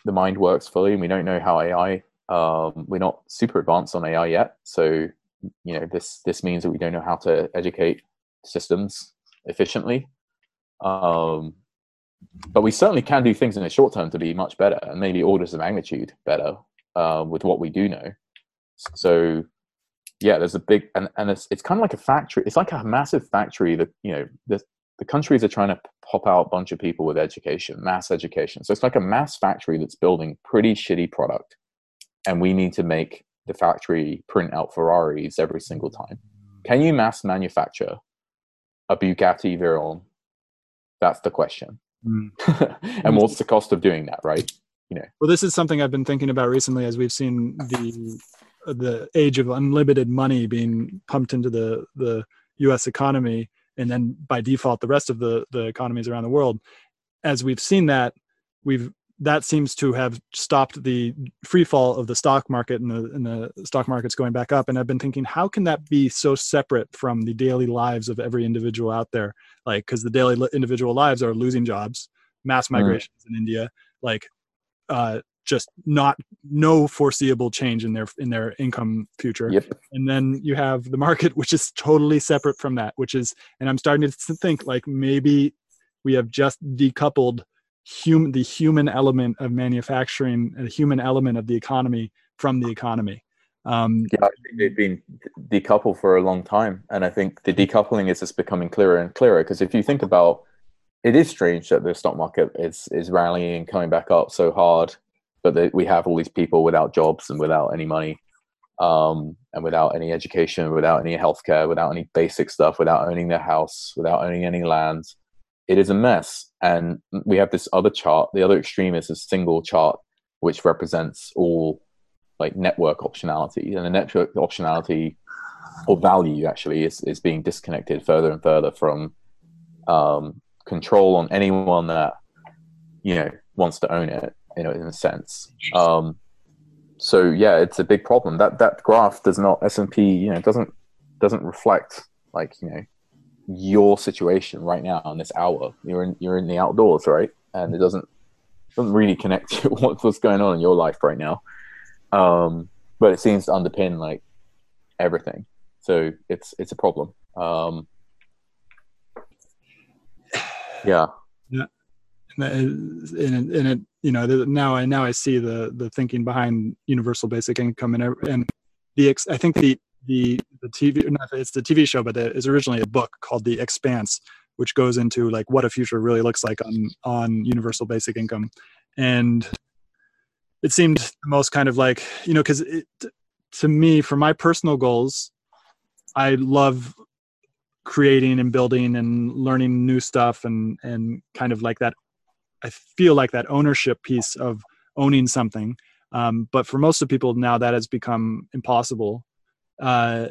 the mind works fully, and we don't know how AI. Um, we're not super advanced on AI yet, so you know this this means that we don't know how to educate systems efficiently. Um, but we certainly can do things in the short term to be much better, and maybe orders of magnitude better uh, with what we do know. So yeah, there's a big and and it's it's kind of like a factory. It's like a massive factory that you know the the countries are trying to pop out a bunch of people with education, mass education. So it's like a mass factory that's building pretty shitty product. And we need to make the factory print out Ferraris every single time. Can you mass manufacture a Bugatti Veyron? That's the question. Mm. [laughs] and what's the cost of doing that, right? You know. Well, this is something I've been thinking about recently as we've seen the the age of unlimited money being pumped into the the US economy and then by default the rest of the the economies around the world as we've seen that we've that seems to have stopped the free fall of the stock market and the, and the stock market's going back up and i've been thinking how can that be so separate from the daily lives of every individual out there like because the daily individual lives are losing jobs mass migrations mm. in india like uh, just not no foreseeable change in their in their income future yep. and then you have the market [laughs] which is totally separate from that which is and i'm starting to think like maybe we have just decoupled human the human element of manufacturing the human element of the economy from the economy um, yeah, I think they've been decoupled for a long time, and I think the decoupling is just becoming clearer and clearer. Because if you think about, it is strange that the stock market is is rallying, and coming back up so hard, but that we have all these people without jobs and without any money um, and without any education without any healthcare without any basic stuff without owning their house without owning any land it is a mess. And we have this other chart. The other extreme is a single chart which represents all like network optionality. And the network optionality or value actually is, is being disconnected further and further from um, control on anyone that you know wants to own it you know in a sense. Um, so yeah it's a big problem. That that graph does not s&p you know doesn't doesn't reflect like you know your situation right now in this hour. You're in you're in the outdoors right? And it doesn't doesn't really connect [laughs] to what's what's going on in your life right now. Um, but it seems to underpin like everything. So it's it's a problem. Um, yeah. [sighs] Yeah and and it you know now i now i see the the thinking behind universal basic income and and the i think the the the tv not it's the tv show but it's originally a book called the expanse which goes into like what a future really looks like on on universal basic income. And it seemed the most kind of like you know because to me for my personal goals i love creating and building and learning new stuff and and kind of like that i feel like that ownership piece of owning something. Um, but for most of people now that has become impossible uh,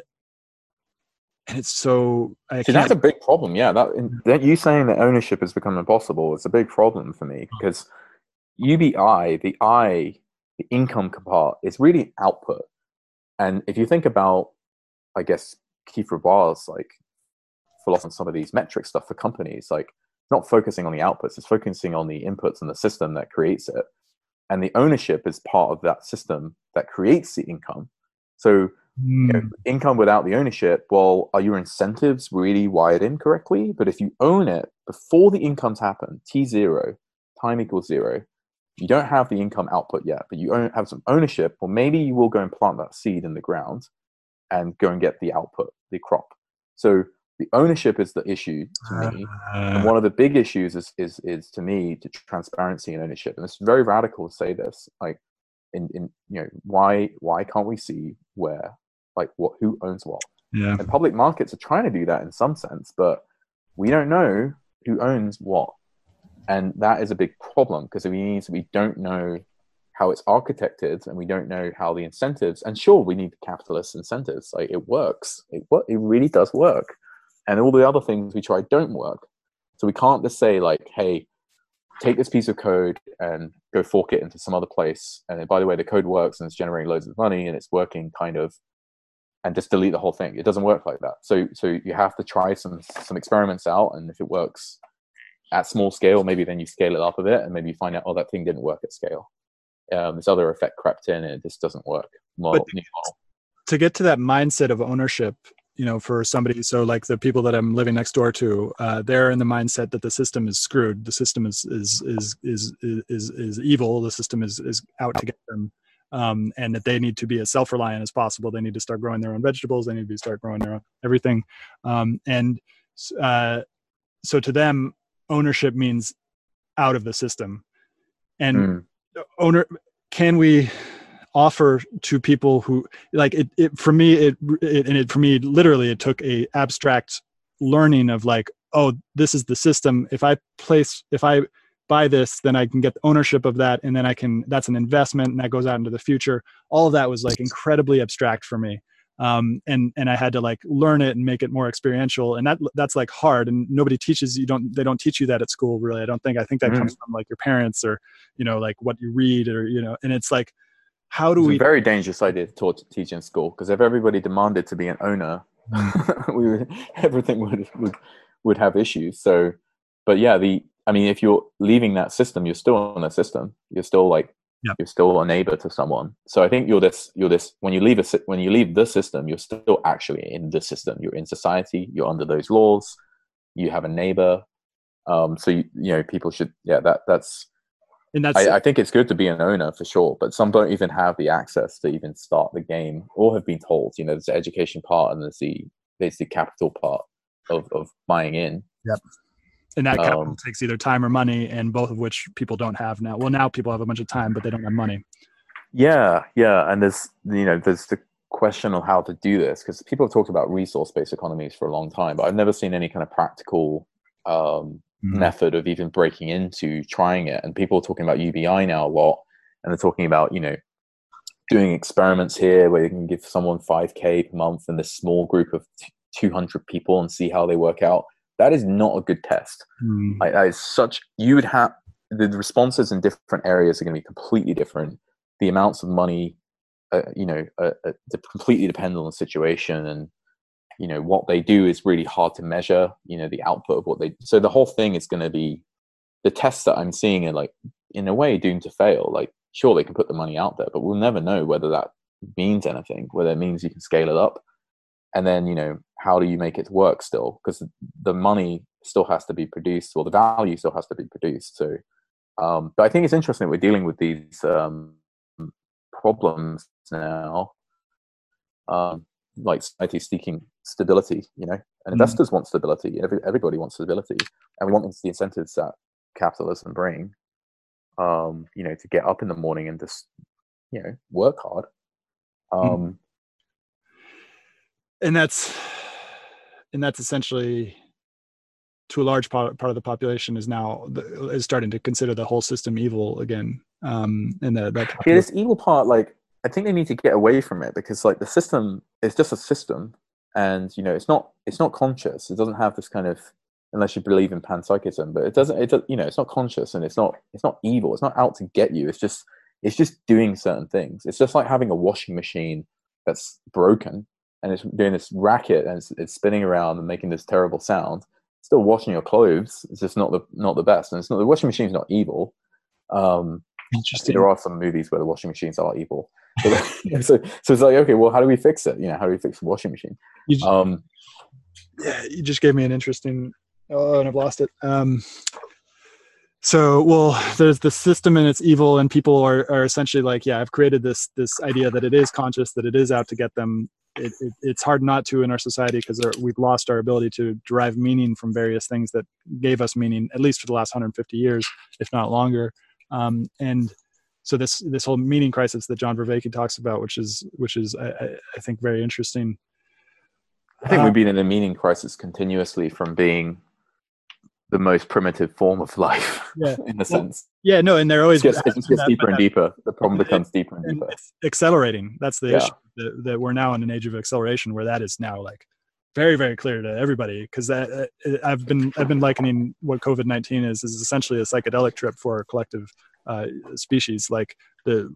and it's so I See, that's a big problem yeah that, that you saying that ownership has become impossible it's a big problem for me because ubi the i the income part is really output and if you think about i guess keith rabois like philosophy on some of these metric stuff for companies, like not focusing on the outputs, it's focusing on the inputs and the system that creates it. And the ownership is part of that system that creates the income. So mm. you know, income without the ownership, well, are your incentives really wired in correctly? But if you own it before the incomes happen, T zero, time equals zero, you don't have the income output yet, but you own, have some ownership, well, maybe you will go and plant that seed in the ground and go and get the output, the crop. So the ownership is the issue to me uh, and one of the big issues is is is to me to transparency and ownership and it's very radical to say this like in in you know why why can't we see where like what who owns what? Yeah. And public markets are trying to do that in some sense but we don't know who owns what. And that is a big problem because it means we don't know how it's architected and we don't know how the incentives and sure we need capitalist incentives. Like it works. It, it really does work. And all the other things we try don't work. So we can't just say like, hey, take this piece of code and go fork it into some other place. And by the way, the code works and it's generating loads of money and it's working kind of, and just delete the whole thing. It doesn't work like that. So so you have to try some some experiments out, and if it works at small scale, maybe then you scale it up a bit, and maybe you find out, oh, that thing didn't work at scale. Um, this other effect crept in, and it just doesn't work. Model, but to get to that mindset of ownership you know for somebody so like the people that i'm living next door to uh, they're in the mindset that the system is screwed the system is is is is is, is evil the system is is out to get them um, and that they need to be as self-reliant as possible. They need to start growing their own vegetables. They need to start growing their own everything. Um, and uh, so to them ownership means out of the system. And mm. owner can we offer to people who like it, it for me it, it and it for me literally it took a abstract learning of like oh this is the system. If i place if i buy this then i can get ownership of that and then i can that's an investment and that goes out into the future all of that was like incredibly abstract for me um, and and i had to like learn it and make it more experiential and that that's like hard and nobody teaches you don't they don't teach you that at school really i don't think i think that mm-hmm. comes from like your parents or you know like what you read or you know and it's like how do it's we? A very dangerous idea to taught, teach in school because if everybody demanded to be an owner, mm. [laughs] we would, everything would would would have issues. So, but yeah, the I mean, if you're leaving that system, you're still in a system. You're still like yep. you're still a neighbor to someone. So I think you're this you're this when you leave a when you leave the system, you're still actually in the system. You're in society. You're under those laws. You have a neighbor. Um, so you, you know people should yeah that that's and that's I, I, think it's good to be an owner for sure but some don't even have the access to even start the game or have been told you know there's the education part and there's the there's the capital part of, of buying in yep and that capital um, takes either time or money and both of which people don't have now well now people have a bunch of time but they don't have money yeah yeah and there's you know there's the question of how to do this because people have talked about resource-based economies for a long time but i've never seen any kind of practical um, mm-hmm. method of even breaking into trying it. And people are talking about UBI now a lot, and they're talking about you know doing experiments here where you can give someone 5k per month in this small group of 200 people and see how they work out that is not a good test. Mm. like, that is such you would have the responses in different areas are going to be completely different. The amounts of money uh, you know uh, uh, completely depend on the situation and you know what they do is really hard to measure you know the output of what they so the whole thing is going to be the tests that i'm seeing are like in a way doomed to fail. Like sure they can put the money out there but we'll never know whether that means anything whether it means you can scale it up and then you know how do you make it work still because the money still has to be produced or the value still has to be produced so um, but i think it's interesting that we're dealing with these um, problems now um, like society seeking stability, you know, and mm. investors want stability. Every, everybody wants stability, and we want the incentives that capitalism bring, um, you know, to get up in the morning and just, you know, work hard. Mm. Um, mm. And that's, and that's essentially, to a large part, part of the population is now is starting to consider the whole system evil again. Um, and that that yeah, this evil part, like I think they need to get away from it because like the system is just a system, and you know it's not it's not conscious. It doesn't have this kind of unless you believe in panpsychism, but it doesn't. It does, you know it's not conscious and it's not it's not evil. It's not out to get you. It's just it's just doing certain things. It's just like having a washing machine that's broken and it's doing this racket and it's, it's spinning around and making this terrible sound. still washing your clothes. It's just not the not the best, and it's not the washing machine's not evil. Um, Interesting. There are some movies where the washing machines are evil, so, [laughs] so, so it's like, okay, well, how do we fix it? You know, how do we fix the washing machine? You just, um, yeah, you just gave me an interesting. Oh, and I've lost it. Um, so, well, there's the system and it's evil, and people are, are essentially like, yeah, I've created this this idea that it is conscious, that it is out to get them. It, it, it's hard not to in our society because we've lost our ability to derive meaning from various things that gave us meaning, at least for the last 150 years, if not longer. Um, and so this this whole meaning crisis that John Vervaeke talks about, which is which is I, I think very interesting. I think uh, we've been in a meaning crisis continuously from being the most primitive form of life, yeah. [laughs] in a well, sense. Yeah, no, and they're always it just, it just gets deeper and deeper. The problem becomes deeper and deeper. It's accelerating. That's the yeah. issue that, that, we're now in an age of acceleration, where that is now like very very clear to everybody because I've been I've been likening what COVID nineteen is is essentially a psychedelic trip for a collective uh, species. Like the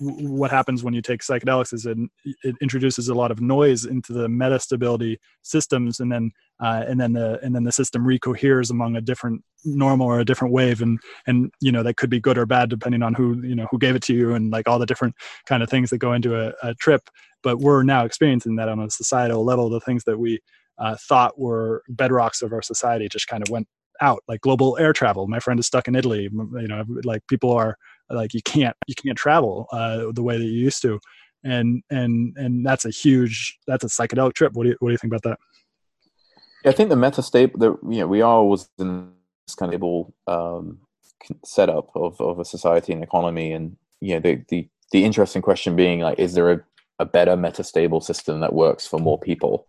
what happens when you take psychedelics is it, it introduces a lot of noise into the metastability systems, and then uh, and then the and then the system recoheres among a different normal or a different wave, and and you know that could be good or bad depending on who you know who gave it to you, and like all the different kind of things that go into a, a trip. But we're now experiencing that on a societal level. The things that we uh, thought were bedrocks of our society just kind of went out like global air travel. My friend is stuck in italy you know like people are like you can't you can't travel uh, the way that you used to. And and and that's a huge that's a psychedelic trip. What do you what do you think about that i think the meta state that you know we are always in this kind of able um, setup of, of a society and economy and you know the, the the interesting question being like is there a, a better metastable system that works for more people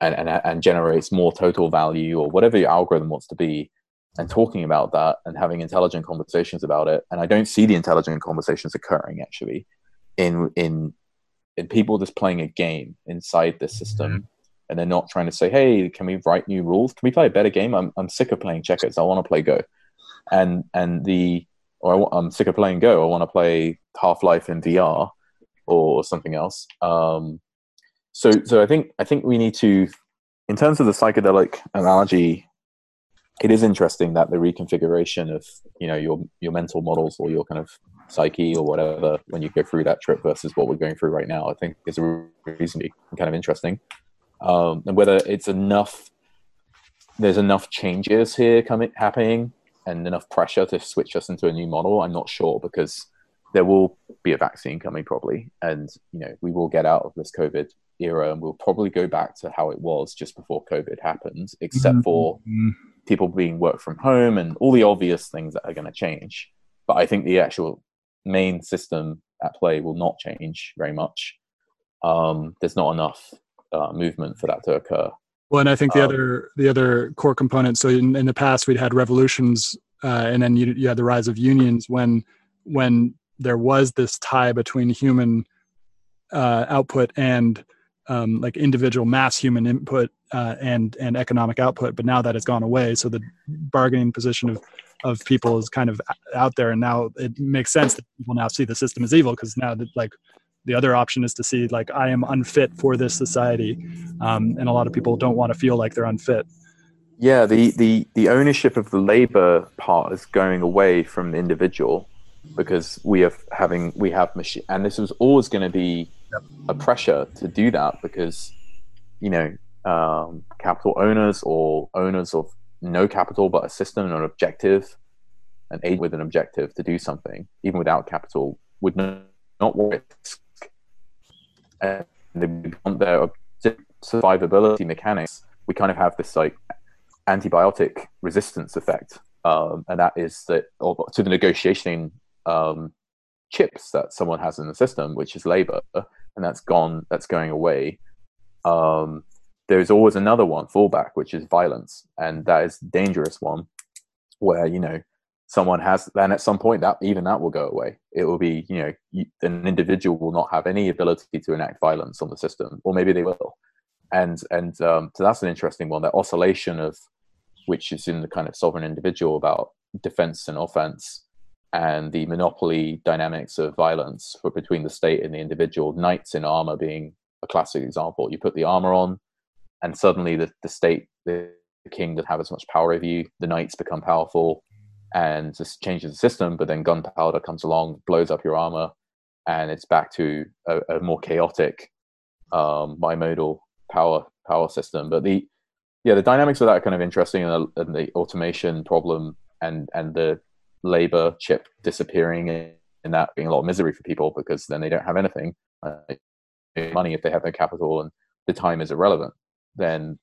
and, and, and generates more total value or whatever your algorithm wants to be and talking about that and having intelligent conversations about it and i don't see the intelligent conversations occurring actually in in in people just playing a game inside the system mm-hmm. And they're not trying to say hey can we write new rules? Can we play a better game? I'm, I'm sick of playing checkers. I want to play go. And and the or I, am sick of playing go. I want to play half-life in vr or something else. Um, so so I think I think we need to, in terms of the psychedelic analogy, it is interesting that the reconfiguration of you know your your mental models or your kind of psyche or whatever when you go through that trip versus what we're going through right now, I think is reasonably kind of interesting, um, and whether it's enough. There's enough changes here coming happening and enough pressure to switch us into a new model. I'm not sure because there will be a vaccine coming probably, and you know we will get out of this COVID era and we'll probably go back to how it was just before COVID happened, except mm-hmm. for people being work from home and all the obvious things that are going to change. But I think the actual main system at play will not change very much. Um, there's not enough uh, movement for that to occur. Well, and I think the um, other the other core component. So in, in the past, we'd had revolutions, uh, and then you, you had the rise of unions when when there was this tie between human uh, output and um, like individual mass human input uh, and and economic output. But now that has gone away, so the bargaining position of of people is kind of out there, and now it makes sense that people now see the system as evil because now that like the other option is to see like I am unfit for this society, um, and a lot of people don't want to feel like they're unfit. Yeah, the, the, the ownership of the labor part is going away from the individual because we are having we have machine, and this was always going to be yep. a pressure to do that because you know um, capital owners or owners of no capital but a system and an objective, an aid with an objective to do something, even without capital, would not, not risk. And they want their survivability mechanics. We kind of have this like antibiotic resistance effect, um, and that is that to the negotiating um, chips that someone has in the system, which is labor, and that's gone. That's going away. Um, there's always another one fallback, which is violence, and that is dangerous one, where you know someone has then at some point that even that will go away it will be you know an individual will not have any ability to enact violence on the system or maybe they will and and um, so that's an interesting one that oscillation of which is in the kind of sovereign individual about defense and offense and the monopoly dynamics of violence for, between the state and the individual. Knights in armor being a classic example. You put the armor on, and suddenly the, the state, the king doesn't have as much power over you. The knights become powerful, and this changes the system. But then gunpowder comes along, blows up your armor, and it's back to a, a more chaotic um, bimodal power power system. But the yeah, the dynamics of that are kind of interesting, and the, and the automation problem and and the labor chip disappearing and that being a lot of misery for people because then they don't have anything uh, money if they have no capital and the time is irrelevant. Then,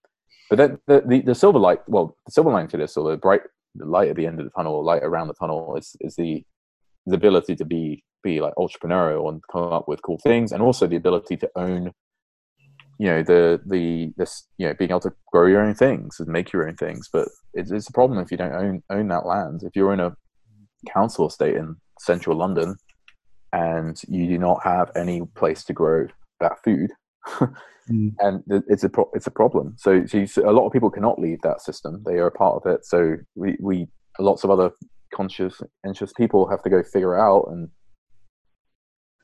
but then the, the, the silver light, well, the silver lining to this, or the bright the light at the end of the tunnel, light around the tunnel, is is the the ability to be be like entrepreneurial and come up with cool things, and also the ability to own you know the the this you know being able to grow your own things and make your own things. But it's, it's a problem if you don't own own that land. If you're in a council estate in central london and you do not have any place to grow that food mm. [laughs] and it's a pro- it's a problem. So, so you, a lot of people cannot leave that system. They are a part of it. So we we lots of other conscious anxious people have to go figure out and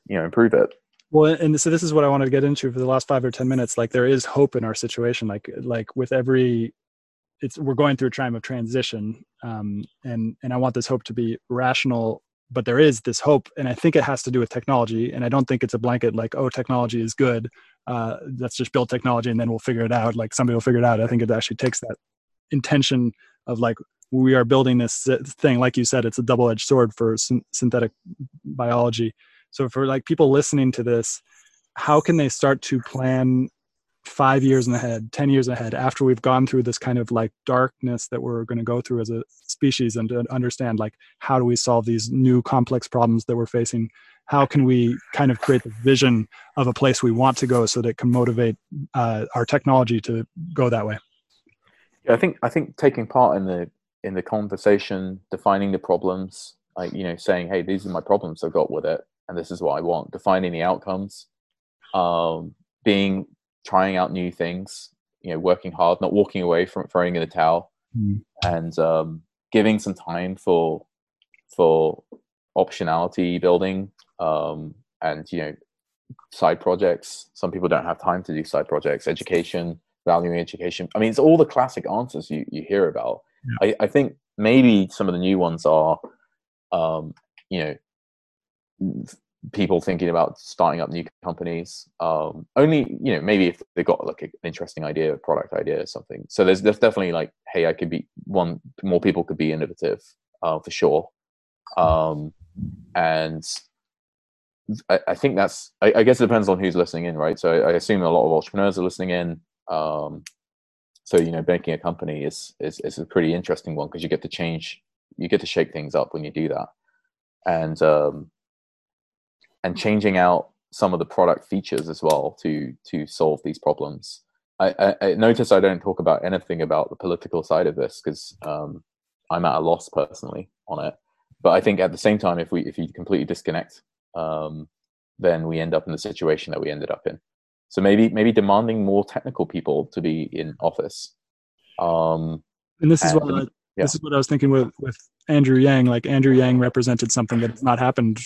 you know improve it. Well and so this is what i wanted to get into for the last five or ten minutes. Like there is hope in our situation. Like like with every it's we're going through a time of transition um, and and i want this hope to be rational but there is this hope and i think it has to do with technology and i don't think it's a blanket like oh technology is good uh, let's just build technology and then we'll figure it out. Like somebody will figure it out. I think it actually takes that intention of like we are building this thing. Like you said it's a double-edged sword for synthetic biology. So for like people listening to this, how can they start to plan five years ahead, 10 years ahead, after we've gone through this kind of like darkness that we're going to go through as a species and to understand like how do we solve these new complex problems that we're facing? How can we kind of create the vision of a place we want to go so that it can motivate uh, our technology to go that way? Yeah, I think I think taking part in the in the conversation, defining the problems, like you know, saying, "Hey, these are my problems I've got with it," and this is what I want. Defining the outcomes, um, being trying out new things, you know, working hard, not walking away from throwing in the towel, mm. and um, giving some time for for optionality building um, and you know side projects. Some people don't have time to do side projects. Education, valuing education. I mean, it's all the classic answers you you hear about. Yeah. I, I think maybe some of the new ones are, um, you know, people thinking about starting up new companies um, only you know maybe if they got like an interesting idea a product idea or something. So there's, there's definitely like hey i could be one more people could be innovative uh, for sure. Um, and I, I, think that's I, I, guess it depends on who's listening in right? So I, I assume a lot of entrepreneurs are listening in um, so you know banking a company is is, is a pretty interesting one because you get to change you get to shake things up when you do that. And um, and changing out some of the product features as well to to solve these problems. I, I, I notice I don't talk about anything about the political side of this because um, I'm at a loss personally on it. But I think at the same time, if we if you completely disconnect um, then we end up in the situation that we ended up in. So maybe maybe demanding more technical people to be in office. Um, and this is and, what I, yeah. this is what I was thinking with with Andrew Yang. Like Andrew Yang represented something that has not happened.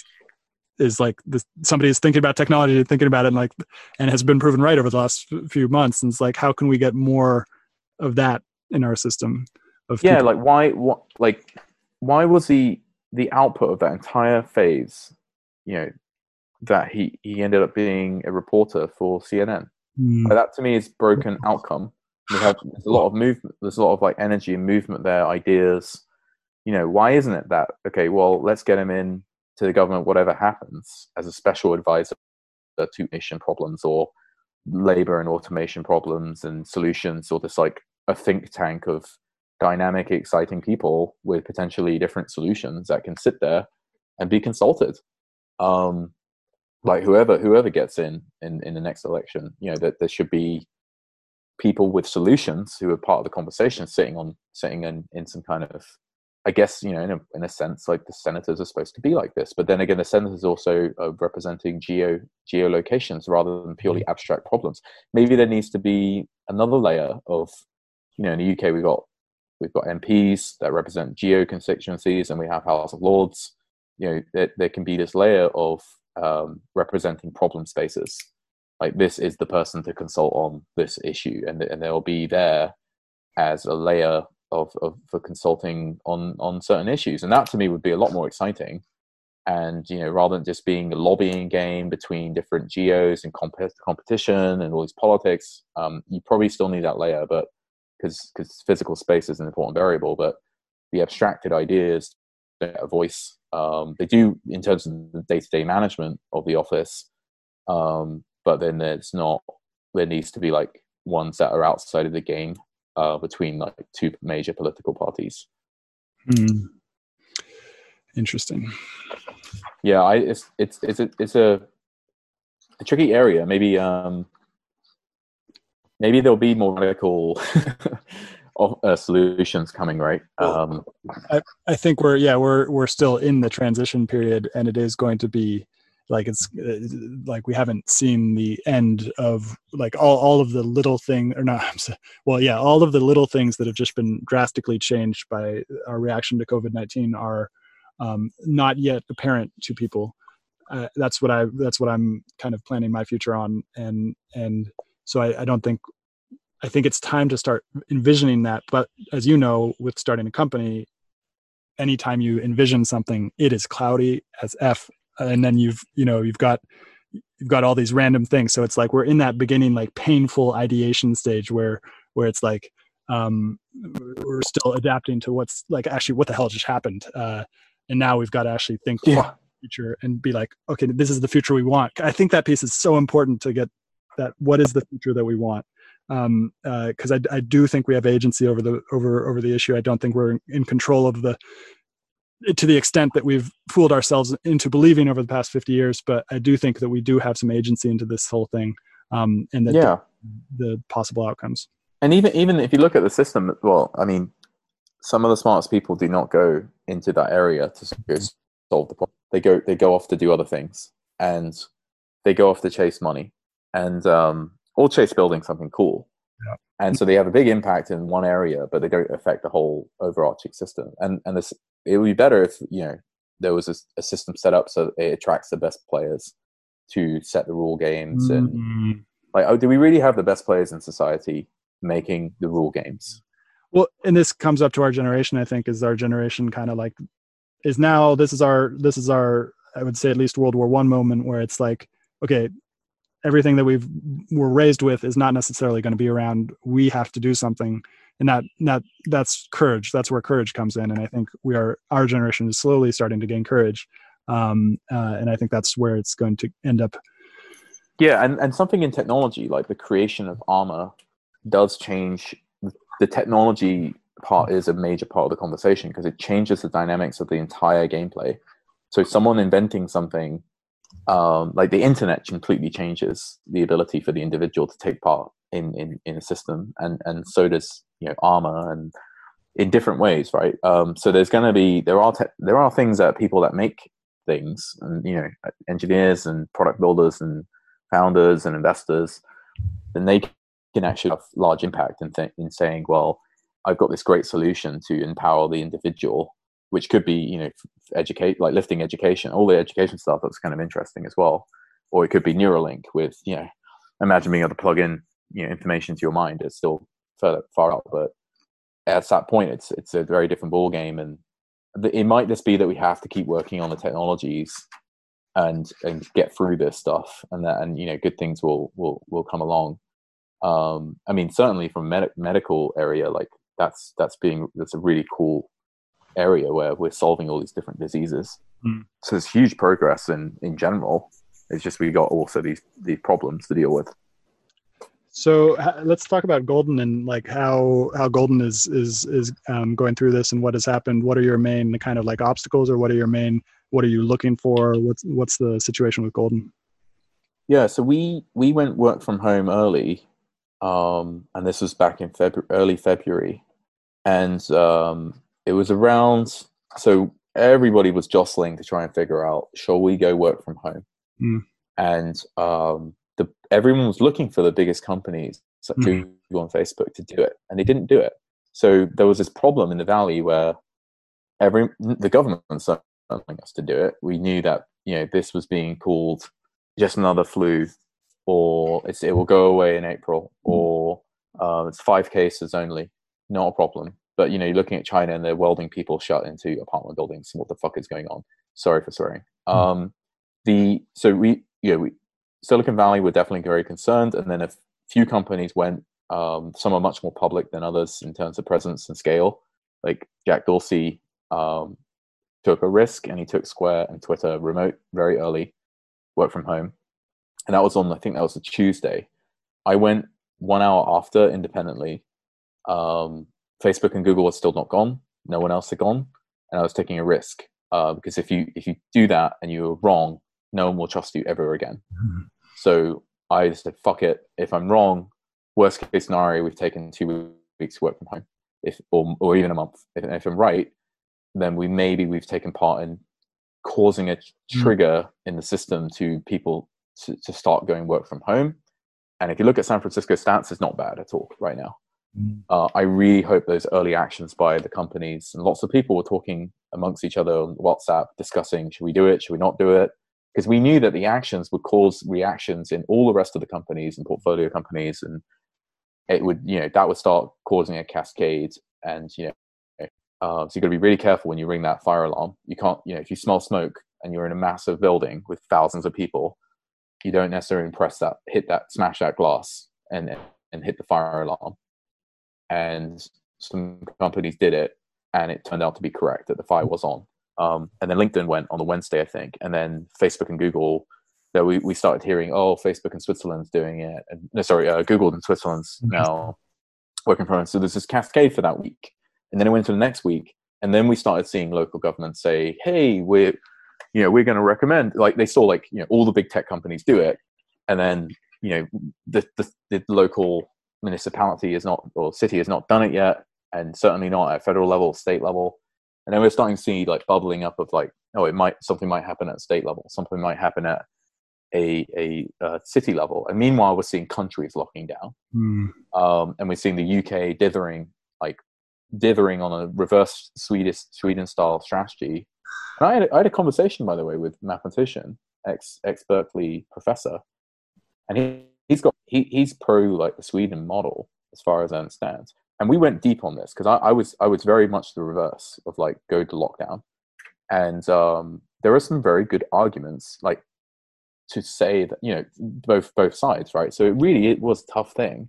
Is like this, somebody is thinking about technology, thinking about it, and like, and has been proven right over the last few months. And it's like, how can we get more of that in our system? Of yeah, people? like why, what, like, why was the the output of that entire phase, you know, that he he ended up being a reporter for CNN. Mm. Like that to me is broken [laughs] outcome. We have there's a lot of movement. There's a lot of like energy and movement there, ideas. You know, why isn't it that okay? Well, let's get him in to the government, whatever happens, as a special advisor to nation problems or labor and automation problems and solutions, or just like a think tank of dynamic, exciting people with potentially different solutions that can sit there and be consulted. Um, like whoever whoever gets in in, in the next election, you know, that there should be people with solutions who are part of the conversation sitting on sitting in, in some kind of I guess you know in a, in a sense like the senators are supposed to be like this, but then again the senators are also are representing geo geolocations rather than purely mm. abstract problems. Maybe there needs to be another layer of you know in the UK we've got we've got MPs that represent geo constituencies and we have House of Lords. You know there, there can be this layer of um, representing problem spaces. Like this is the person to consult on this issue, and and they'll be there as a layer of, of for consulting on on certain issues, and that to me would be a lot more exciting. And you know, rather than just being a lobbying game between different geos and comp- competition and all these politics, um, you probably still need that layer, but because because physical space is an important variable, but the abstracted ideas a voice. Um, they do in terms of the day-to-day management of the office, um, but then there's not. There needs to be like ones that are outside of the game uh, between like two major political parties. Hmm. Interesting. Yeah, I, it's it's it's a, it's a, a tricky area. Maybe um, maybe there'll be more radical [laughs] uh, solutions coming, right? Um, I, I think we're yeah we're we're still in the transition period, and it is going to be like it's uh, like we haven't seen the end of like all, all of the little thing or not [laughs] well yeah all of the little things that have just been drastically changed by our reaction to covid-19 are um, not yet apparent to people uh, that's what i that's what i'm kind of planning my future on and and so I, I don't think I think it's time to start envisioning that. But as you know, with starting a company, anytime you envision something, it is cloudy as f, and then you've you know you've got you've got all these random things. So it's like we're in that beginning like painful ideation stage where where it's like um, we're still adapting to what's like actually what the hell just happened, uh, and now we've got to actually think yeah. future and be like, okay, this is the future we want. I think that piece is so important to get that. What is the future that we want? um, because uh, I, I do think we have agency over the over over the issue. I don't think we're in control of the to the extent that we've fooled ourselves into believing over the past 50 years. But I do think that we do have some agency into this whole thing um, and that yeah. the, the possible outcomes. And even even if you look at the system, well, I mean, some of the smartest people do not go into that area to solve the problem. They go they go off to do other things, and they go off to chase money. And um, or chase building something cool. Yeah. And so they have a big impact in one area, but they don't affect the whole overarching system. And and this it would be better if you know there was a, a system set up so it attracts the best players to set the rule games and mm-hmm. like oh do we really have the best players in society making the rule games well and this comes up to our generation i think is our generation kind of like is now this is our this is our i would say at least world war one moment where it's like okay everything that we've were raised with is not necessarily going to be around. We have to do something. And that that that's courage. That's where courage comes in. And i think we are our generation is slowly starting to gain courage. Um, uh, and i think that's where it's going to end up. Yeah. And, and something in technology like the creation of armor does change. The technology part is a major part of the conversation because it changes the dynamics of the entire gameplay. So someone inventing something um, like the internet completely changes the ability for the individual to take part in in, in a system and and so does you know armor and in different ways right? Um, so there's going to be there are te- there are things that people that make things, and you know, engineers and product builders and founders and investors, then they can actually have large impact in, th- in saying, well, I've got this great solution to empower the individual, which could be, you know, educate like lifting education, all the education stuff that's kind of interesting as well, or it could be Neuralink with, you know, imagine being able to plug in, you know, information to your mind. It's still further far out, but at that point, it's it's a very different ball game, and it might just be that we have to keep working on the technologies and and get through this stuff, and that and you know, good things will will will come along. Um, I mean, certainly from med- medical area, like that's that's being that's a really cool area where we're solving all these different diseases. Mm. So there's huge progress in in general. It's just we got also these these problems to deal with. So let's talk about Golden and like how how Golden is is is um, going through this and what has happened. What are your main kind of like obstacles, or what are your main what are you looking for? What's what's the situation with Golden? Yeah, so we we went work from home early, um, and this was back in February, early February, and um, it was around. So everybody was jostling to try and figure out, shall we go work from home? Mm. And um, the everyone was looking for the biggest companies like mm. Google and Facebook to do it, and they didn't do it. So there was this problem in the valley where every the government was telling us to do it. We knew that you know this was being called just another flu, or it will go away in April, hmm. or uh, it's five cases only, not a problem. But you know, you're looking at China and they're welding people shut into apartment buildings. What the fuck is going on? Sorry for swearing. Mm. Um, the so we you know we Silicon Valley were definitely very concerned, and then a few companies went. Um, some are much more public than others in terms of presence and scale. Like Jack Dorsey um, took a risk, and he took Square and Twitter remote very early, work from home, and that was on I think that was a Tuesday. I went one hour after independently. Um, Facebook and Google were still not gone. No one else had gone, and I was taking a risk uh, because if you if you do that and you're wrong, no one will trust you ever again. Mm-hmm. So I said, fuck it. If I'm wrong, worst case scenario, we've taken two weeks to work from home, if or, or even a month. If, if I'm right, then we maybe we've taken part in causing a hmm. trigger mm. in the system to people to, to start going work from home. And if you look at San Francisco stats, it's not bad at all right now. Mm. Uh, I really hope those early actions by the companies and lots of people were talking amongst each other on WhatsApp, discussing should we do it, should we not do it? because we knew that the actions would cause reactions in all the rest of the companies and portfolio companies and it would you know that would start causing a cascade and you know uh, so you've got to be really careful when you ring that fire alarm you can't you know if you smell smoke and you're in a massive building with thousands of people you don't necessarily press that hit that smash that glass and and hit the fire alarm and some companies did it and it turned out to be correct that the fire was on um, and then LinkedIn went on the Wednesday, I think, and then Facebook and Google. That we, we started hearing, oh, Facebook and Switzerland's doing it, and no, sorry, uh, Google in Switzerland's mm-hmm. now working from home. So there's this cascade for that week, and then it went to the next week, and then we started seeing local governments say, hey, we're you know we're going to recommend like they saw like you know all the big tech companies do it, and then you know the the, the local municipality is not or city has not done it yet, and certainly not at federal level, state level. And then we're starting to see like bubbling up of like oh it might something might happen at state level something might happen at a a, uh, city level. And meanwhile we're seeing countries locking down. Mm. um, and we're seeing the uk dithering like dithering on a reverse swedish sweden style strategy. And I had, I had a conversation by the way with mathematician ex ex berkeley professor. And he, he, he's pro like the sweden model as far as i understand and we went deep on this because I, I, was I was very much the reverse of like go to lockdown, and um, there are some very good arguments like to say that you know both both sides right. So it really it was a tough thing.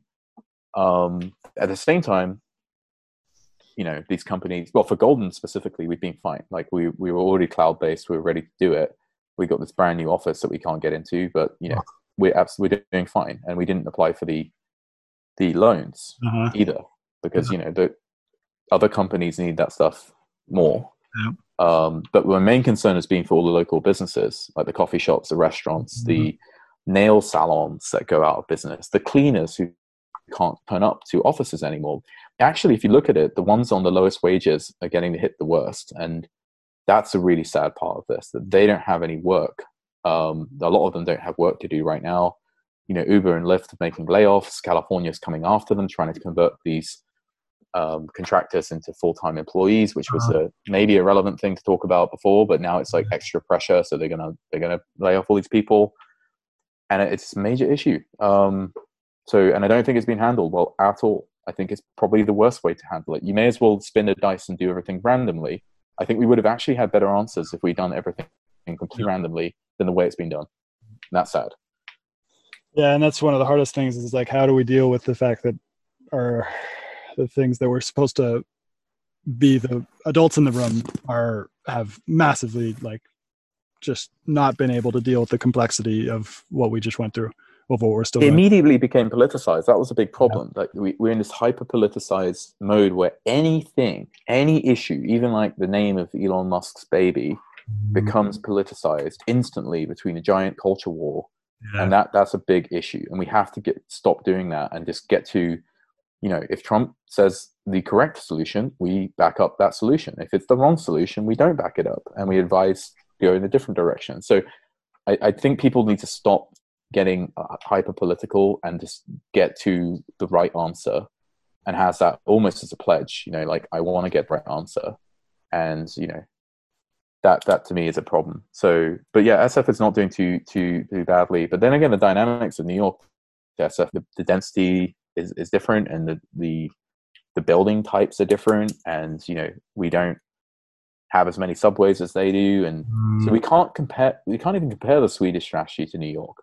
Um, at the same time, you know these companies well for Golden specifically we've been fine. Like we we were already cloud based. We were ready to do it. We got this brand new office that we can't get into, but you know we're absolutely doing fine, and we didn't apply for the the loans uh-huh. either because you know the other companies need that stuff more. Yeah. Um, but my main concern has been for all the local businesses, like the coffee shops, the restaurants, mm-hmm. the nail salons that go out of business, the cleaners who can't turn up to offices anymore. Actually, if you look at it, the ones on the lowest wages are getting hit the worst. And that's a really sad part of this that they don't have any work. Um, a lot of them don't have work to do right now. You know, Uber and Lyft are making layoffs. California is coming after them, trying to convert these um, contractors into full-time employees, which was uh-huh. a maybe a relevant thing to talk about before, but now it's like extra pressure, so they're gonna they're gonna lay off all these people, and it's a major issue. Um, so, and I don't think it's been handled well at all. I think it's probably the worst way to handle it. You may as well spin a dice and do everything randomly. I think we would have actually had better answers if we'd done everything completely yeah. randomly than the way it's been done. And that's sad. Yeah, and that's one of the hardest things is like how do we deal with the fact that our the things that we're supposed to be the adults in the room are have massively like just not been able to deal with the complexity of what we just went through of what we're still it immediately became politicized that was a big problem yeah. like we, we're in this hyper politicized mode where anything any issue even like the name of elon musk's baby. Becomes politicized instantly between a giant culture war yeah. and that that's a big issue. And we have to get stop doing that and just get to you know if trump says the correct solution we back up that solution. If it's the wrong solution we don't back it up and we advise go in a different direction. So I, I think people need to stop getting uh, hyper political and just get to the right answer and has that almost as a pledge you know like i want to get the right answer. And you know that that to me is a problem so but yeah sf is not doing too too too badly but then again the dynamics of new york sf the, the density is, is different and the, the the building types are different and you know we don't have as many subways as they do and mm. so we can't compare we can't even compare the swedish strategy to new york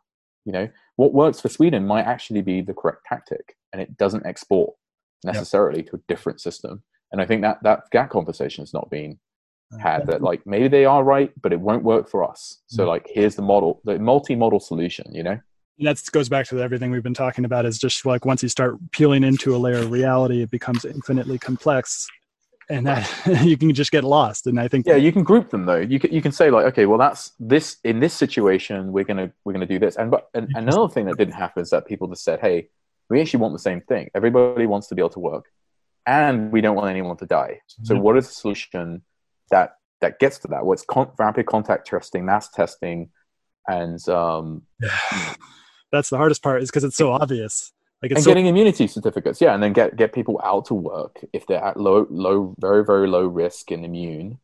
you know, what works for Sweden might actually be the correct tactic, and it doesn't export necessarily yep. to a different system. And I think that that that conversation has not been had. That like maybe they are right, but it won't work for us. So like here's the model, the multi-model solution. You know. That goes back to everything we've been talking about. Is just like once you start peeling into a layer of reality, it becomes infinitely complex and that [laughs] you can just get lost and i think yeah you can group them though you can, you can say like okay well that's this in this situation we're gonna we're gonna do this and but and another thing that didn't happen is that people just said hey we actually want the same thing everybody wants to be able to work and we don't want anyone to die so mm-hmm. what is the solution that that gets to that. What's con- rapid contact testing mass testing and um [sighs] that's the hardest part is because it's so obvious. Like and so- getting immunity certificates, yeah, and then get get people out to work if they're at low, low, very, very low risk and immune,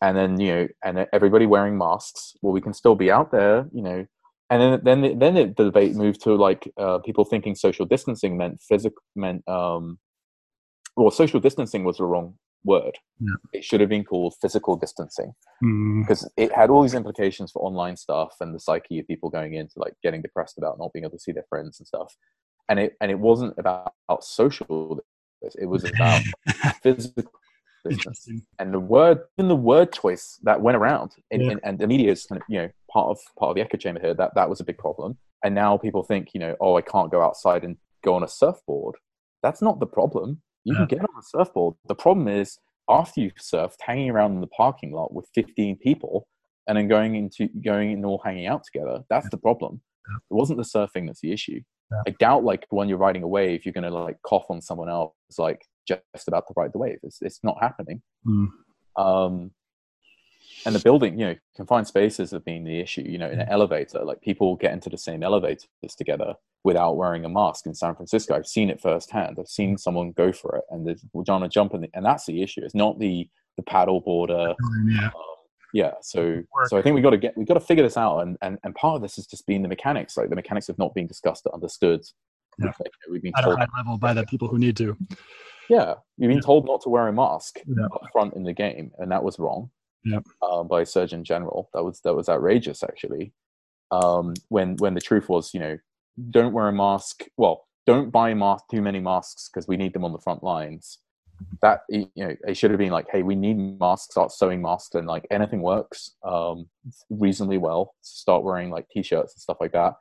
and then you know, and everybody wearing masks. Well, we can still be out there, you know, and then then then the debate moved to like uh, people thinking social distancing meant physical meant um, well, social distancing was the wrong word. Yeah. It should have been called physical distancing because mm. it had all these implications for online stuff and the psyche of people going into like getting depressed about not being able to see their friends and stuff and it and it wasn't about, about social it was about [laughs] physical and the word in the word choice that went around in, yeah. in, and the media is kind of you know part of part of the echo chamber here that that was a big problem and now people think you know oh i can't go outside and go on a surfboard that's not the problem you yeah. can get on a surfboard the problem is after you've surfed hanging around in the parking lot with 15 people and then going into going and all hanging out together that's the problem it wasn't the surfing that's the issue yeah. I doubt like when you're riding a wave, you're going to like cough on someone else like just about to ride the wave. It's, it's not happening. Mm. Um, and the building, you know, confined spaces have been the issue. You know, in an elevator, like people get into the same elevators together without wearing a mask in San Francisco. I've seen it firsthand. I've seen someone go for it, and they're trying to jump in, the, and that's the issue. It's not the the paddle boarder. Yeah. Um, yeah so so i think we got to get we got to figure this out and, and and part of this has just been the mechanics like the mechanics have not been discussed or understood yeah. we've been at told, a high level by the people who need to yeah you've been yeah. told not to wear a mask yeah. up front in the game and that was wrong yeah. Uh, by surgeon general. That was that was outrageous actually. Um, when when the truth was you know don't wear a mask. Well don't buy mask too many masks because we need them on the front lines. That you know it should have been like hey we need masks. Start sewing masks and like anything works um reasonably well. Start wearing like t-shirts and stuff like that.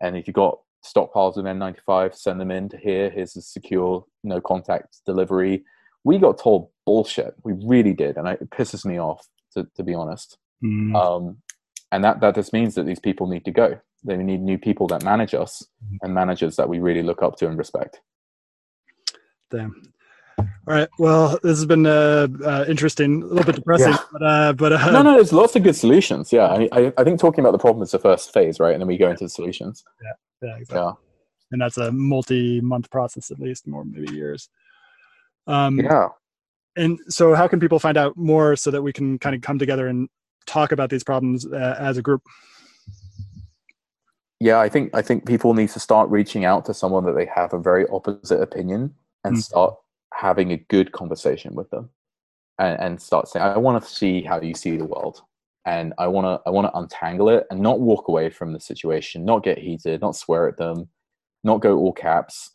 And if you got stockpiles of n95 send them in to here. Here's a secure no contact delivery. We got told bullshit. We really did and it pisses me off to, to be honest mm. um and that that just means that these people need to go they need new people that manage us mm. and managers that we really look up to and respect damn All right. Well, this has been uh, uh, interesting, a little bit depressing, yeah. but uh, but uh, no, no, there's lots of good solutions. Yeah, I, I, I think talking about the problem is the first phase, right? And then we go into the solutions. Yeah, yeah, exactly. Yeah. And that's a multi-month process, at least, more maybe years. Um, yeah. And so, how can people find out more so that we can kind of come together and talk about these problems uh, as a group? Yeah, I think I think people need to start reaching out to someone that they have a very opposite opinion and mm. start having a good conversation with them and, and start saying, I want to see how you see the world. And I want to I want to untangle it and not walk away from the situation, not get heated, not swear at them, not go all caps,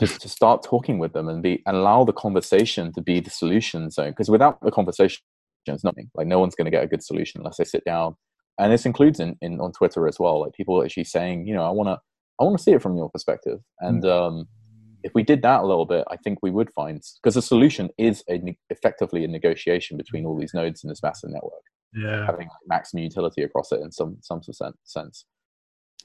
just to start talking with them and be and allow the conversation to be the solution zone. Because without the conversation, it's nothing. Like no one's going to get a good solution unless they sit down. And this includes in, in on Twitter as well. Like people actually saying, you know, I want to I want to see it from your perspective. And mm. um, if we did that a little bit, I think we would find because the solution is a, effectively a negotiation between all these nodes in this massive network. Yeah, having maximum utility across it in some some sense.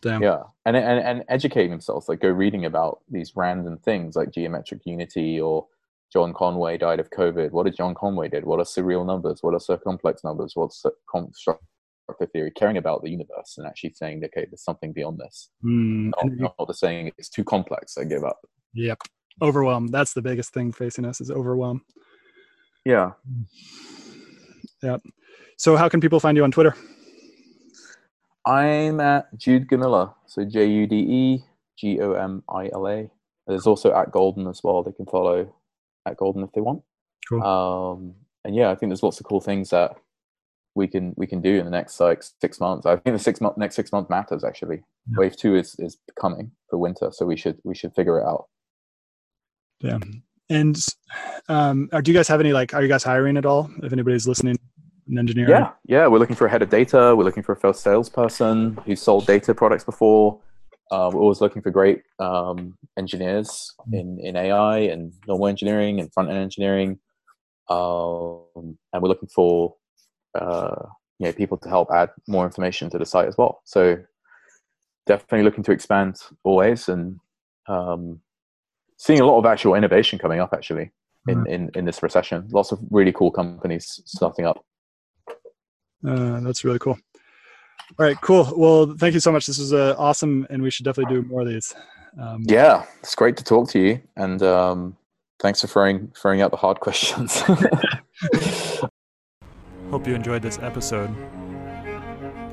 Damn. Yeah, and, and and educating themselves, like go reading about these random things like geometric unity or John Conway died of COVID. What did John Conway did? What are surreal numbers? What are circumflex numbers? What's constructor theory? Caring about the universe and actually saying, okay, there's something beyond this. Mm. Not, not just saying it's too complex. I give up. Yep. Overwhelm. That's the biggest thing facing us is overwhelm. Yeah. Yeah. So how can people find you on Twitter? I'm at Jude Gomila. So J U D E G O M I L A. There's also at Golden as well. They can follow at Golden if they want. Cool. Um, and yeah, I think there's lots of cool things that we can we can do in the next like six months. I think the six month next six month matters actually. Yeah. Wave two is is coming for winter, so we should we should figure it out. Yeah. And um, are, do you guys have any like? Are you guys hiring at all? If anybody's listening, an engineer. Yeah, yeah. We're looking for a head of data. We're looking for a first salesperson who's sold data products before. Uh, we're always looking for great um, engineers in, in AI and normal engineering and front end engineering. Um, and we're looking for uh, you know people to help add more information to the site as well. So definitely looking to expand always and um, seeing a lot of actual innovation coming up actually in, mm. in, in this recession. Lots of really cool companies starting up. Uh, that's really cool. All right, cool. Well, thank you so much. This was uh, awesome, and we should definitely do more of these. Um, yeah, it's great to talk to you, and um, thanks for throwing throwing out the hard [laughs] questions. [laughs] Hope you enjoyed this episode.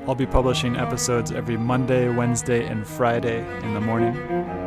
I'll be publishing episodes every Monday, Wednesday, and Friday in the morning.